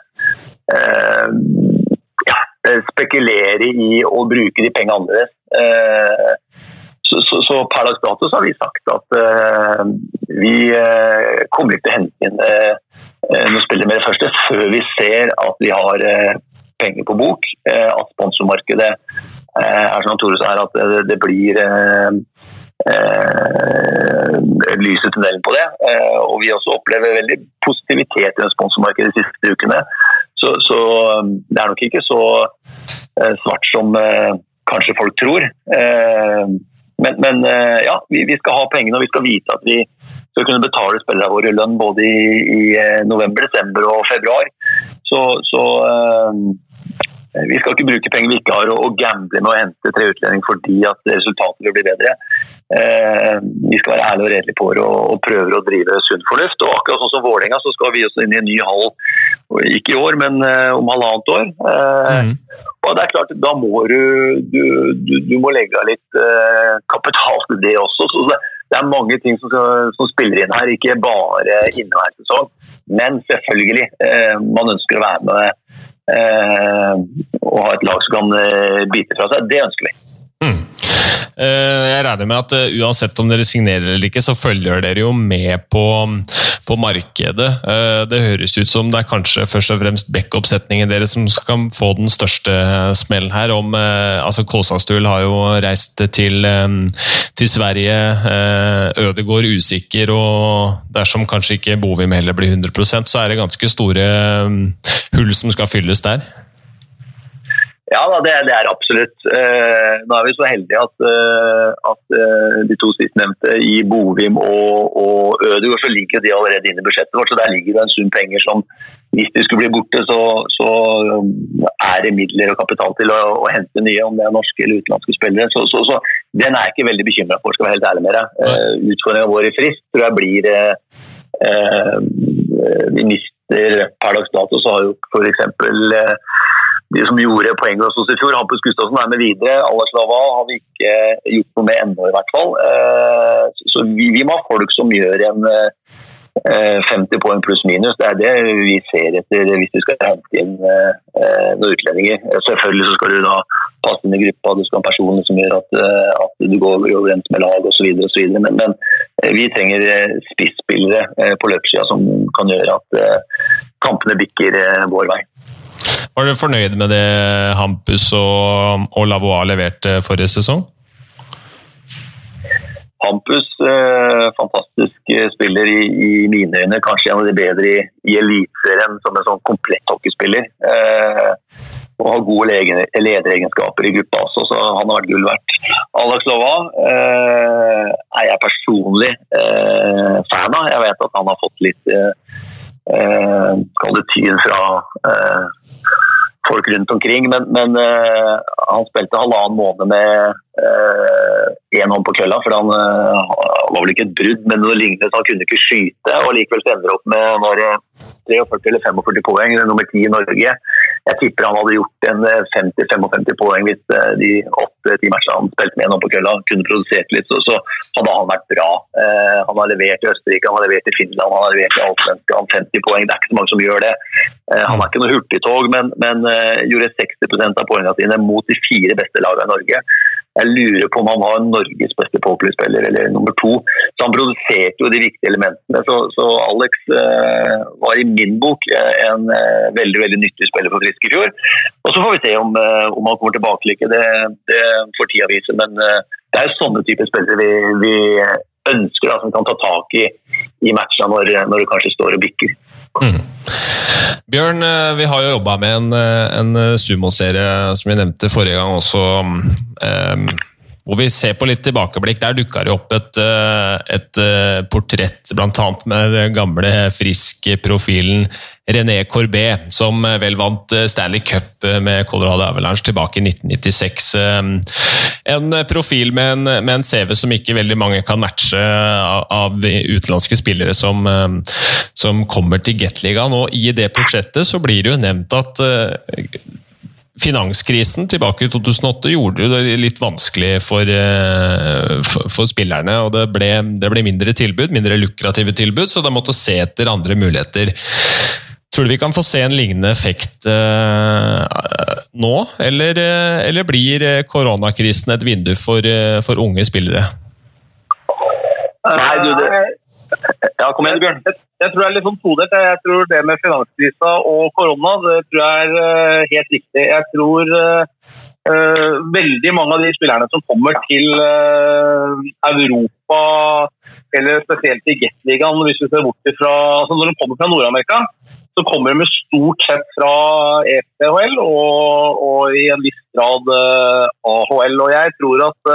Speaker 3: spekulere i å bruke de pengene annerledes. Så, så, så, per dags dato har vi sagt at uh, vi uh, kommer ikke til å hente inn uh, noen spillere det første før vi ser at vi har penger på bok. at sponsormarkedet er som Tore sa at det, det blir lys i tunnelen på det. og vi også opplever veldig positivitet i sponsormarkedet de siste ukene. Så, så, det er nok ikke så svart som kanskje folk tror. Men, men eh, ja, vi, vi, skal ha pengene og vi skal vite at vi skal kunne betale spillerne våre lønn både i, i eh, november, desember og februar. Så, så vi skal ikke bruke penger vi ikke har og, gamble med å hente tre utlendinger fordi at resultatet vil bli bedre. Uh, vi skal være ærlige og redelige på det og, og prøver å drive sunn fornuft. Og akkurat sånn som Vålerenga så skal vi også inn i en ny hall, ikke i år, men uh, om halvannet år. Mm. Og det er klart, Da må du, du, du, du må legge av litt kapital til det også. så det, det er mange ting som, som, spiller inn her, ikke bare inneværende sesong. Men selvfølgelig, man ønsker å være med og ha et lag som kan bite fra seg. Det ønsker vi.
Speaker 1: Eh, jeg regner med at eh, uansett om dere signerer eller ikke, så følger dere jo med på, på markedet. Eh, det høres ut som det er kanskje først og fremst backup-setningen deres som skal få den største smellen her. Om, altså Kåsastul har jo reist til, til Sverige, Ødegård usikker, og dersom kanskje ikke Bovim heller blir 100% så er det ganske store hull som skal fylles der.
Speaker 3: Ja, det, det er absolutt. Eh, nå er vi så heldige at, eh, at eh, de to sistnevnte i Bovim og, og Ødegaard så ligger de allerede inne i budsjettet vårt. så Der ligger det en sum penger som hvis de skulle bli borte, så, så er det midler og kapital til å, å, hente nye, om det er norske eller utenlandske spillere. Så, så, så den er jeg ikke veldig bekymra for, skal være helt ærlig med deg. Uh, Utfordringa vår i frist tror jeg blir eh, Vi mister per dags dato, så har jo f.eks. De som gjorde poeng hos oss i fjor. Hampus Gustavsen er med videre. Alaslava har vi ikke gjort noe med ennå, i hvert fall. Eh, så vi, må ha folk som gjør en 50 eh, poeng pluss minus. Det er det vi ser etter hvis vi skal hente inn eh, noen utlendinger. Selvfølgelig så skal du da passe inn i gruppa, du skal ha personer som gjør at, at du går overens med lag osv. Men, men vi trenger spisspillere på løpssida som kan gjøre at kampene bikker vår vei.
Speaker 1: Var du fornøyd med det Hampus og, og Lavois leverte forrige sesong?
Speaker 3: Hampus, eh, fantastisk spiller i, i, mine øyne. Kanskje en av de bedre i, i Eliteserien som en sånn komplett hockeyspiller. Eh, og har gode lederegenskaper i gruppa også, så han har vært gull verdt. Alex Lova eh, er jeg personlig eh, fan av. Jeg vet at han har fått litt eh, Kall det tyn fra eh, folk rundt omkring. Men, men eh, han spilte halvannen måned med én uh, hånd på kølla. For han uh, var vel ikke et brudd, men noe lignende. Så han kunne ikke skyte. Og likevel ender opp med når, 43 eller 45 poeng, nummer 10 i Norge. Jeg tipper han hadde gjort en 50-55 poeng hvis de åtte-ti matchene han spilte med nå på kølla, kunne produsert litt. Så, så, hadde han vært bra. han har levert i Østerrike, han har levert i Finland, han har levert i Allsvenskan. 50 poeng, det er ikke så mange som gjør det. han er ikke noe hurtigtog, men, men gjorde 60 av poengene sine mot de fire beste lagene i Norge. Jeg lurer på om han var Norges beste pokerspiller eller nummer to. Så han produserte jo de viktige elementene. Så, så Alex eh, var i min bok eh, en eh, veldig veldig nyttig spiller for Frisk fjor. Og Så får vi se om, eh, om han kommer tilbake eller ikke. Det, det får tida vise. Men eh, det er sånne typer spillere vi, vi ønsker da, som kan ta tak i, i matchene når, når det kanskje står og bikker. Mm.
Speaker 1: Bjørn, eh, vi har jo jobba med en, eh, en sumoserie som vi nevnte forrige gang også. Um, hvor vi ser på litt tilbakeblikk. Der dukka det opp et, et portrett bl.a. med den gamle, friske profilen René Corbet, som vel vant Stanley Cup med Colorado Avalanche tilbake i 1996. En profil med en, med en CV som ikke veldig mange kan matche av utenlandske spillere som, som kommer til Gateligaen. Og I det portrettet så blir det jo nevnt at finanskrisen tilbake i 2008 gjorde det litt vanskelig for, eh, for, for spillerne. og det ble, det ble, mindre tilbud, mindre lukrative tilbud, så de måtte se etter andre muligheter. Tror du vi kan få se en lignende effekt uh, nå, eller, uh, eller, blir koronakrisen et vindu for, for unge spillere?
Speaker 2: Nei, du, det, ja, kom igjen, Bjørn. Jeg, jeg, tror det er litt sånn todelt. Jeg tror det med finanskrisa og korona det tror jeg er helt riktig. Jeg tror Uh, veldig mange av de spillerne som kommer til uh, Europa, eller spesielt i Gateligaen, hvis vi ser bort fra altså Når de kommer fra Nord-Amerika, så kommer de stort sett fra EPHL og, og, i en viss grad uh, AHL. Og jeg tror at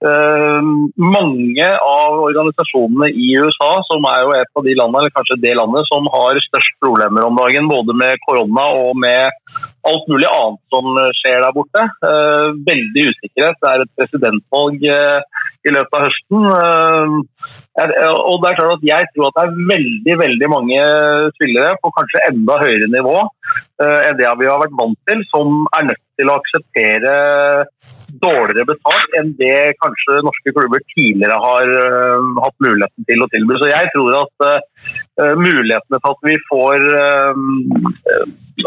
Speaker 2: mange av organisasjonene i USA, som er jo et av de landene, eller kanskje det landet som har størst problemer om dagen, både med korona og med alt mulig annet som skjer der borte. Eh, veldig usikkerhet. Det er et presidentvalg eh, i løpet av høsten. Eh, og det er klart at Jeg tror at det er veldig veldig mange spillere på kanskje enda høyere nivå enn det vi har vært vant til, som er nødt til å akseptere dårligere betalt enn det kanskje norske klubber tidligere har hatt muligheten til å tilby. Så jeg tror at mulighetene for at vi får uh,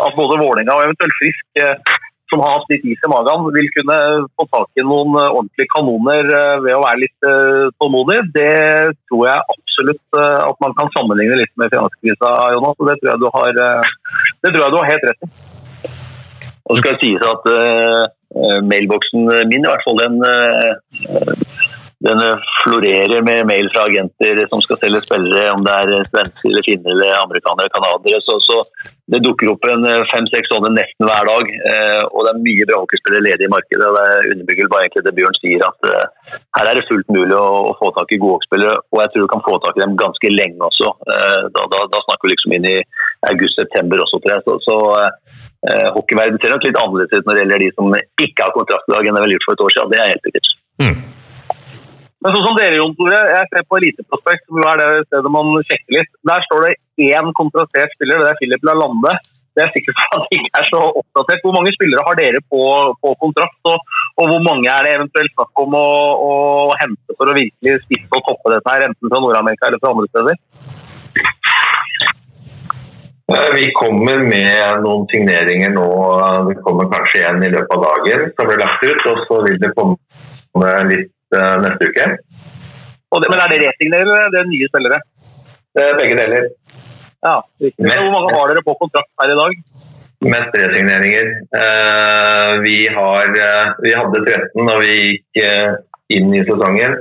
Speaker 2: at både Vålerenga og eventuelt Frisk som har hatt litt is i magen, vil kunne få tak i noen ordentlige kanoner ved å være litt tålmodig. Det tror jeg absolutt at man kan sammenligne litt med finanskrisa, Jonas. og det tror jeg du har, jeg du har helt rett i.
Speaker 3: Og det skal sies at mailboksen min, i hvert fall, den, den florerer med mail fra agenter som skal selge spillere, om det er svensker, eller finner, eller amerikanere, canadiere. Så, så, det dukker opp en fem-seks sånne nesten hver dag. Uh, og det er mye bra hockeyspillere ledige i markedet. og Det underbygger bare egentlig det Bjørn sier, at her er det fullt mulig å, å få tak i gode hockeyspillere. Og jeg tror du kan få tak i dem ganske lenge også. Da, da, da snakker vi liksom inn i august-september også, tror jeg. Så, så eh, hockeyverden ser nok litt annerledes ut når det gjelder de som ikke har kontrakt i dag enn det vel gjort for et år siden. Det er helt sikkert. Mm.
Speaker 2: Men sånn som dere, Jon Tore, jeg ser på Eliteprospekt, som er det stedet man sjekker litt. Der står det én kontrastert spiller, det er Philip Lalande. Det er sikkert at det ikke er så oppdatert. Hvor mange spillere har dere på, på kontrakt, og, og, hvor mange er det eventuelt snakk om å, å hente for å virkelig spisse og toppe dette her, enten fra Nord-Amerika eller fra andre steder?
Speaker 4: Vi kommer med noen signeringer nå. Det kommer kanskje igjen i løpet av dagen som blir lagt ut. Og så vil det komme litt neste uke.
Speaker 2: Det, men er det resigneringer eller er det nye spillere?
Speaker 4: Det er begge deler.
Speaker 2: Ja, Mest, Hvor mange har dere på kontrakt her i dag?
Speaker 4: Mest resigneringer. Uh, vi, har, vi hadde 13 da vi gikk inn i sesongen.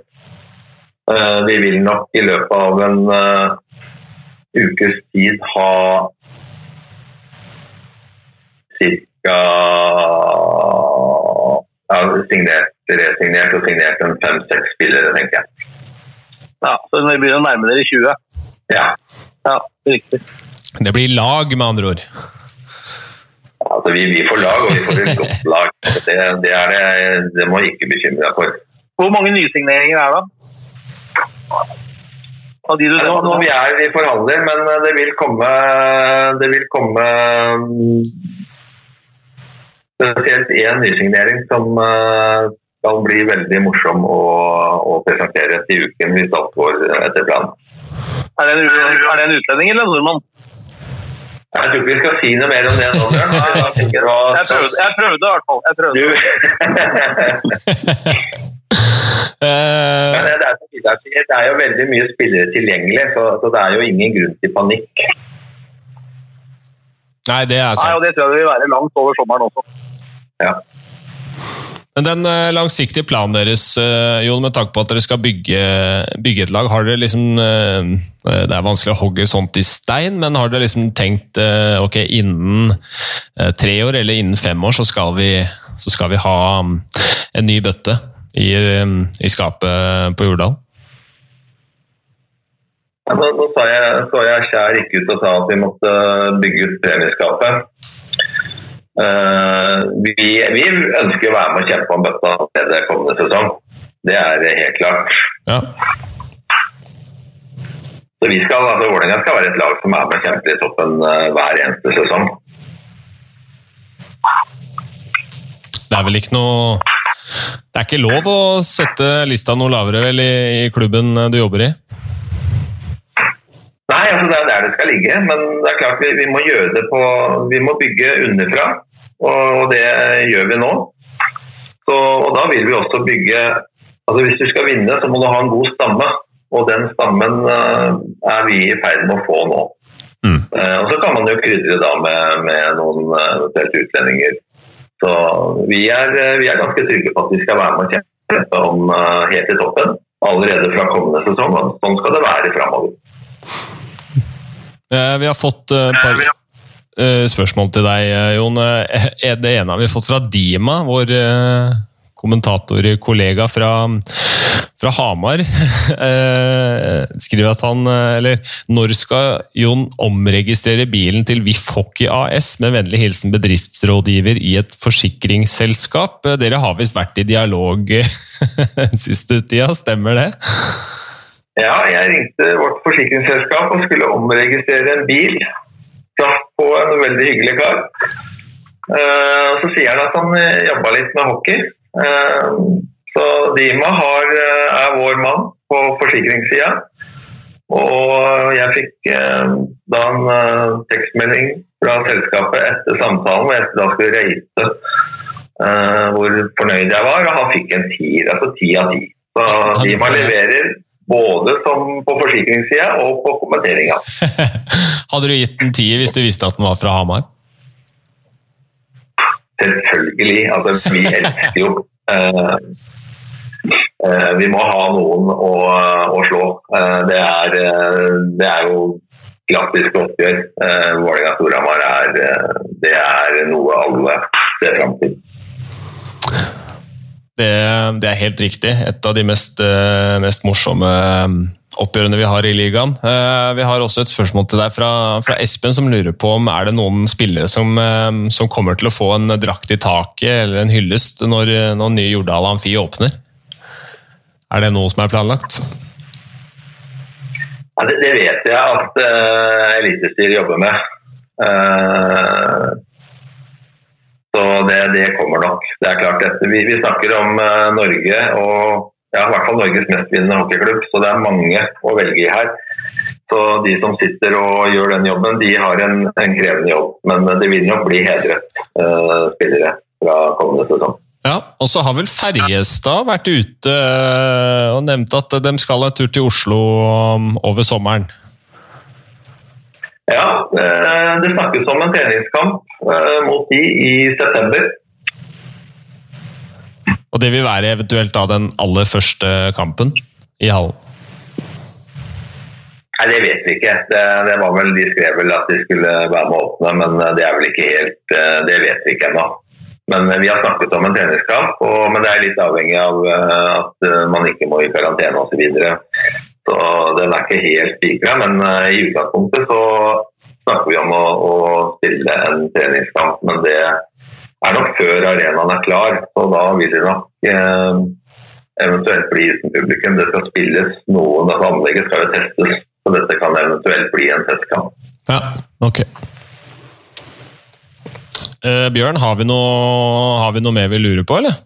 Speaker 4: vi vil nok i løpet av en ukes tid ha ca. Ja, signert, resignert og signert en fem-seks spillere, tenker jeg.
Speaker 2: Ja, Så vi begynner å nærme dere 20?
Speaker 4: Ja.
Speaker 2: ja. Riktig.
Speaker 1: Det blir lag, med andre ord?
Speaker 4: Altså, vi, vi får lag, og vi får et godt lag. Det, det, er det, det må jeg ikke bekymre deg for.
Speaker 2: Hvor mange nysigneringer er det?
Speaker 4: av de du nå, nå vi er i forhandler, men eh, det vil komme Det vil komme mm, spesielt én nysignering som skal bli veldig morsom å, å presentere til uken hvis alt går etter planen.
Speaker 2: Er det, en, er det en utlending eller en nordmann?
Speaker 4: Jeg tror ikke vi skal si noe mer om det nå, Bjørn.
Speaker 2: Jeg, jeg, prøvde, jeg prøvde i hvert fall. Jeg prøvde.
Speaker 4: Men det er, det er, jo veldig mye spillere tilgjengelig, så, så, det er jo ingen grunn til panikk.
Speaker 1: Nei, det er sant.
Speaker 2: Nei, og det tror jeg det vil være langt over sommeren også.
Speaker 4: Ja.
Speaker 1: Men den uh, langsiktige planen deres, uh, Jon, med tanke på at dere skal bygge, bygge et lag, har dere liksom uh, Det er vanskelig å hogge sånt i stein, men har dere liksom tenkt ok, innen tre år eller innen fem år så skal vi, så skal vi ha um, en ny bøtte? i, i skapet på Jordal?
Speaker 4: Ja, nå, da sa jeg, så jeg Kjær gikk ut og sa at vi måtte bygge ut premieskapet. Uh, vi, vi, ønsker å være med og kjempe om bøtta det kommende sesong. Det er helt klart.
Speaker 1: Ja.
Speaker 4: Så vi skal, altså Vålerenga skal være et lag som er med og kjemper i toppen uh, hver eneste sesong.
Speaker 1: Det er vel ikke noe det er ikke lov å sette lista noe lavere vel, i, i klubben du jobber i?
Speaker 4: Nei, altså det er der det skal ligge. Men det er klart vi, vi må gjøre det på Vi må bygge underfra, og det gjør vi nå. Så, og da vil vi også bygge altså Hvis du skal vinne, så må du ha en god stamme. Og den stammen uh, er vi i ferd med å få nå. Mm. Uh, og Så kan man jo krydre da med, med noen uh, utlendinger. Så vi er, vi er, ganske trygge på at vi skal være med og kjempe om helt i toppen allerede fra kommende sesong. Sånn skal det være framover.
Speaker 1: Eh, vi har fått et eh, par eh, spørsmål til deg, Jon. Det ene har vi fått fra Dima, vår kommentatorkollega fra, fra Hamar. skriver at han Eller når skal Jon omregistrere bilen til VIF Hockey AS? Med vennlig hilsen bedriftsrådgiver i et forsikringsselskap. Dere har visst vært i dialog siste tida, stemmer det?
Speaker 4: Ja, jeg ringte vårt forsikringsselskap og skulle omregistrere en bil. Traff på en veldig hyggelig kar. Uh, så sier han at han eh, jobba litt med hockey. Uh, så Dima har, er vår mann på forsikringssida. Og jeg fikk da en tekstmelding fra selskapet etter samtalen hvor jeg da skulle reise hvor fornøyd jeg var, og han fikk en tier, altså ti av ti. Så Dima leverer både på forsikringssida og på kommenteringa.
Speaker 1: Hadde du gitt den tier hvis du visste at den var fra Hamar?
Speaker 4: Selvfølgelig. Altså, vi elsker jo uh, uh, Vi må ha noen å, å slå. Uh, det, er, det, er, jo klassisk oppgjør. Vålerenga-Storhamar er, det er noe alle ser fram til.
Speaker 1: Det, det, er helt riktig. Et av de mest, eh, mest, morsomme eh, oppgjørene vi har i ligaen. Eh, vi har også et spørsmål til deg fra, fra Espen, som lurer på om er det noen spillere som, som, kommer til å få en drakt i taket eller en hyllest når, når nye Jordal Amfi åpner? Er det noe som er planlagt?
Speaker 4: Ja, det, det, vet jeg at uh, Elitestyret jobber med. Uh, så det, det, kommer nok. Det er klart dette. Vi, vi snakker om uh, Norge og ja, i hvert fall Norges mestvinnende hockeyklubb, så det er mange å velge i her. Så de som sitter og gjør den jobben, de har en, en krevende jobb. Men det vil nok bli hedret uh, spillere fra kommende sesong.
Speaker 1: Ja, og så har vel Ferjestad vært ute eh, og nevnt at de skal en tur til Oslo over sommeren?
Speaker 4: Ja, det snakkes om en treningskamp Eh, mot de i september.
Speaker 1: Og det vil være eventuelt da den aller første kampen i hallen?
Speaker 4: Nei, Det vet vi ikke. Det, det, var vel, De skrev vel at de skulle være med å åpne, men eh, det er vel ikke helt eh, Det vet vi ikke ennå. Men vi har snakket om en treningskamp, og, men det er litt avhengig av at man ikke må i karantene osv. Så, den er ikke helt spikra, men i utgangspunktet så snakker vi om å, å stille en treningskamp, men det er nok før arenaen er klar. Så da vil det nok eh, eventuelt bli uten publikum. Det skal spilles noen, dette anlegget skal jo testes, så dette kan eventuelt bli en testkamp.
Speaker 1: Ja, ok. Eh, Bjørn, har vi, noe, har vi noe mer vi lurer på, eller?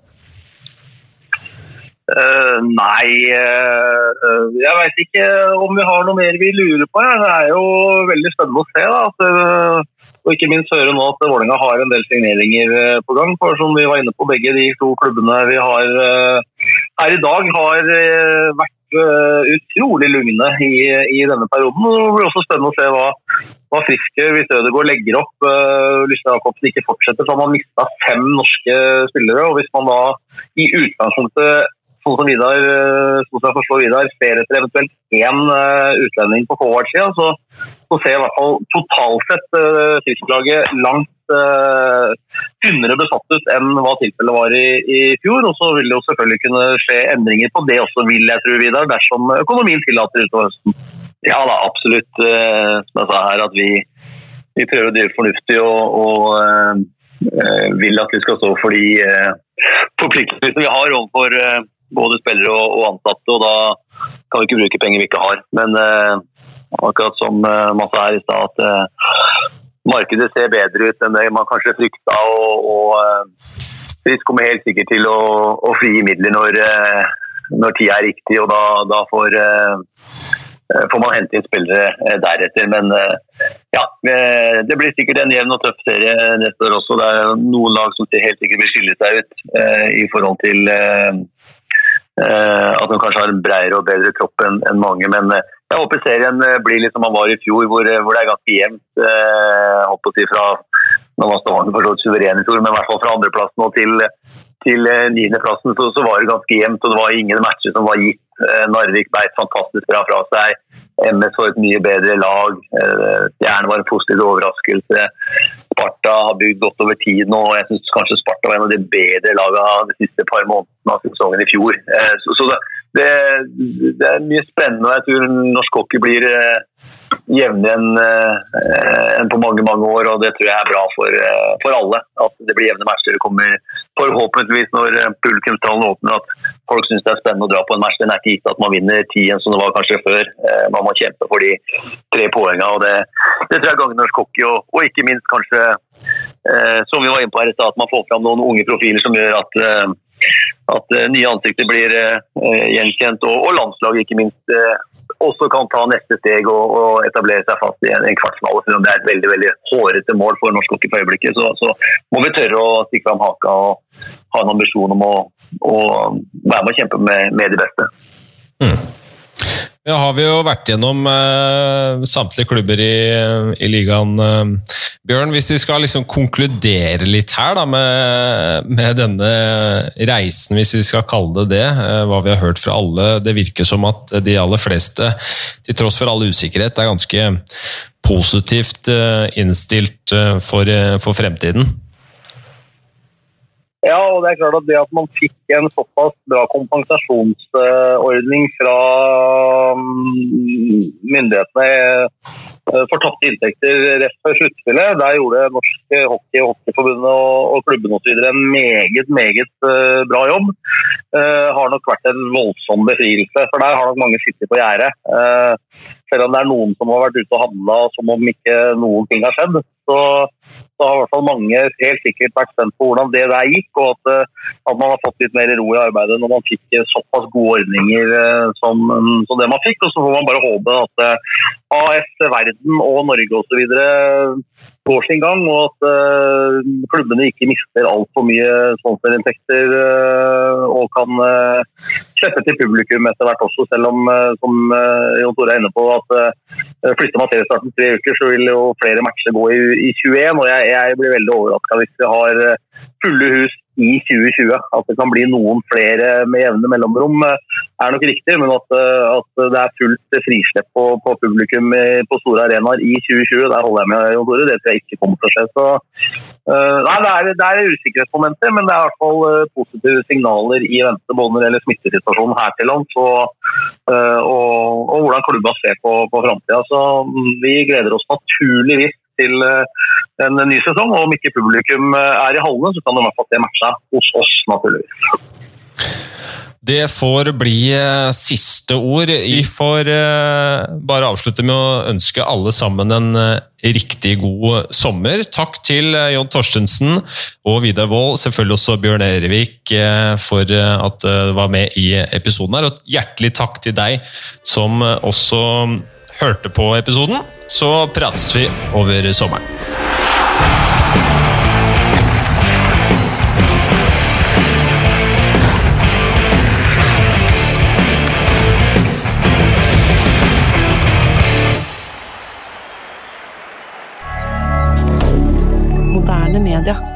Speaker 2: Uh, nei, uh, jeg veit ikke om vi har noe mer vi lurer på. Ja. Det er jo veldig spennende å se. Da, at, uh, og ikke minst høre nå at Vålerenga har en del signeringer på gang. For som vi var inne på, begge de to klubbene vi har her i dag, har vært utrolig lugne i, i, denne perioden. Det blir også spennende å se hva, hva Friske hvis Ødegaard legger opp. Uh, Lystad Jacobsen ikke fortsetter, så har man mista fem norske spillere. og Hvis man da i utgangspunktet sånn som Vidar, eh, sånn som jeg forstår Vidar, ser etter eventuelt én uh, utlending på forward-sida, så, så, ser i hvert fall totalt sett uh, Tysklandslaget langt uh, tynnere besatt ut enn hva tilfellet var i, i, fjor. Og så vil det jo selvfølgelig kunne skje endringer på det også, vil jeg tro, Vidar, dersom økonomien tillater utover høsten.
Speaker 3: Ja da, absolutt. Uh, som jeg sa her, at vi, vi prøver å drive fornuftig og, og vil at vi skal stå for de forpliktelsene vi har overfor både spillere og, ansatte. og Da kan vi ikke bruke penger vi ikke har. Men eh, akkurat som eh, Masse her i stad, at eh, markedet ser bedre ut enn det man kanskje frykta. Og, og Frisk kommer helt sikkert til å, å frigi midler når, når tida er riktig. og Da, da får, får man hente inn spillere deretter. Men ja, det blir sikkert en jevn og tøff serie neste år også. Det er noen lag som helt sikkert vil skille seg ut i forhold til at hun kanskje har en bredere og bedre kropp enn mange. Men jeg håper serien blir litt som han var i fjor, hvor, hvor det er ganske jevnt. Eh, håper å si fra når man Stavanger for så suveren i fjor, men i hvert fall fra andreplassen og til, til niendeplassen så, så var det ganske jevnt. og Det var ingen matcher som var gitt. Narvik beit fantastisk bra fra seg. MS får et mye bedre lag. Stjernen var en positiv overraskelse. Sparta har bygd godt over tid nå. og Jeg syns kanskje Sparta var en av de bedre lagene de siste par månedene av sesongen i fjor. Så, så det, det, det, er mye spennende. og Jeg tror norsk hockey blir jevnere enn en på mange mange år. og Det tror jeg er bra for, for alle. At det blir jevne matcher. Det kommer forhåpentligvis når publikumstallene åpner at folk syns det er spennende å dra på en match. Den er ikke gitt at man vinner ti som det var kanskje før. Man må kjempe for de tre poengene. og Det, det tror jeg gagner norsk hockey, og, og, ikke minst kanskje, eh, som vi var inne på her i stad, at man får fram noen unge profiler som gjør at, eh, at eh, nye ansikter blir eh, gjenkjent, og, og landslaget ikke minst eh, også kan ta neste steg og, og etablere seg fast i en, en kvartfinale. Selv om det er et veldig veldig hårete mål for norsk hockey for øyeblikket, så, så, må vi tørre å stikke fram haka og ha en ambisjon om å, å være med og kjempe med, med de beste. Mm.
Speaker 1: Ja, har vi jo vært gjennom eh, samtlige klubber i, i ligaen. Eh. Bjørn, hvis vi skal liksom konkludere litt her da, med, med, denne reisen, hvis vi skal kalle det det, eh, hva vi har hørt fra alle. Det virker som at de aller fleste, til tross for all usikkerhet, er ganske positivt eh, innstilt eh, for, eh, for fremtiden.
Speaker 2: Ja, og det er klart at det at man fikk en såpass bra kompensasjonsordning fra mm, myndighetene eh, for tapte inntekter rett før sluttspillet, der gjorde Norsk Hockey Hockeyforbundet og klubbene osv. en meget, meget eh, bra jobb. Uh, har nok vært en voldsom befrielse, for der har nok mange sittet på gjerdet. Selv om det er noen som har vært ute og handla som om ikke noen ting har skjedd. Så så har i hvert fall mange helt sikkert vært spent på hvordan det der gikk, og at, eh, at, man har fått litt mer ro i arbeidet når man fikk såpass gode ordninger eh, som, som det man fikk. Og så får man bare håpe at eh, AS Verden og Norge osv. går sin gang, og at uh, klubbene ikke mister altfor mye sponsorinntekter uh, og kan uh, slippe til publikum etter hvert også, selv om, som Jon Tore er inne på, at flytter man seriestarten tre uker, så vil jo flere matcher gå i, i 21. og jeg jeg blir veldig overraska hvis vi har eh, fulle hus i 2020. At det kan bli noen flere med jevne mellomrom, eh, er nok riktig. Men at, eh, at det er fullt frislepp på, på, publikum på store arenaer i 2020, der holder jeg med Jon Tore. Det tror jeg ikke kommer til å skje. Så, nei, det er, det er usikkerhetsmomenter, men det er i hvert fall positive signaler i vente både når det gjelder smittesituasjonen her til lands og, uh, og, og, hvordan klubba ser på, på framtida. Så mm, vi gleder oss naturligvis til eh, en ny sesong. Og om ikke publikum eh, er i hallene, så kan de i hvert fall se matcha hos oss, naturligvis.
Speaker 1: Det får bli eh, siste ord. Vi får bare avslutte med å ønske alle sammen en riktig god sommer. Takk til Jon Torstensen og Vidar Wold, selvfølgelig også Bjørn Erevik, for at du var med i episoden her. Og hjertelig takk til deg som også hørte på episoden, så prates vi over sommeren.
Speaker 5: Moderne media.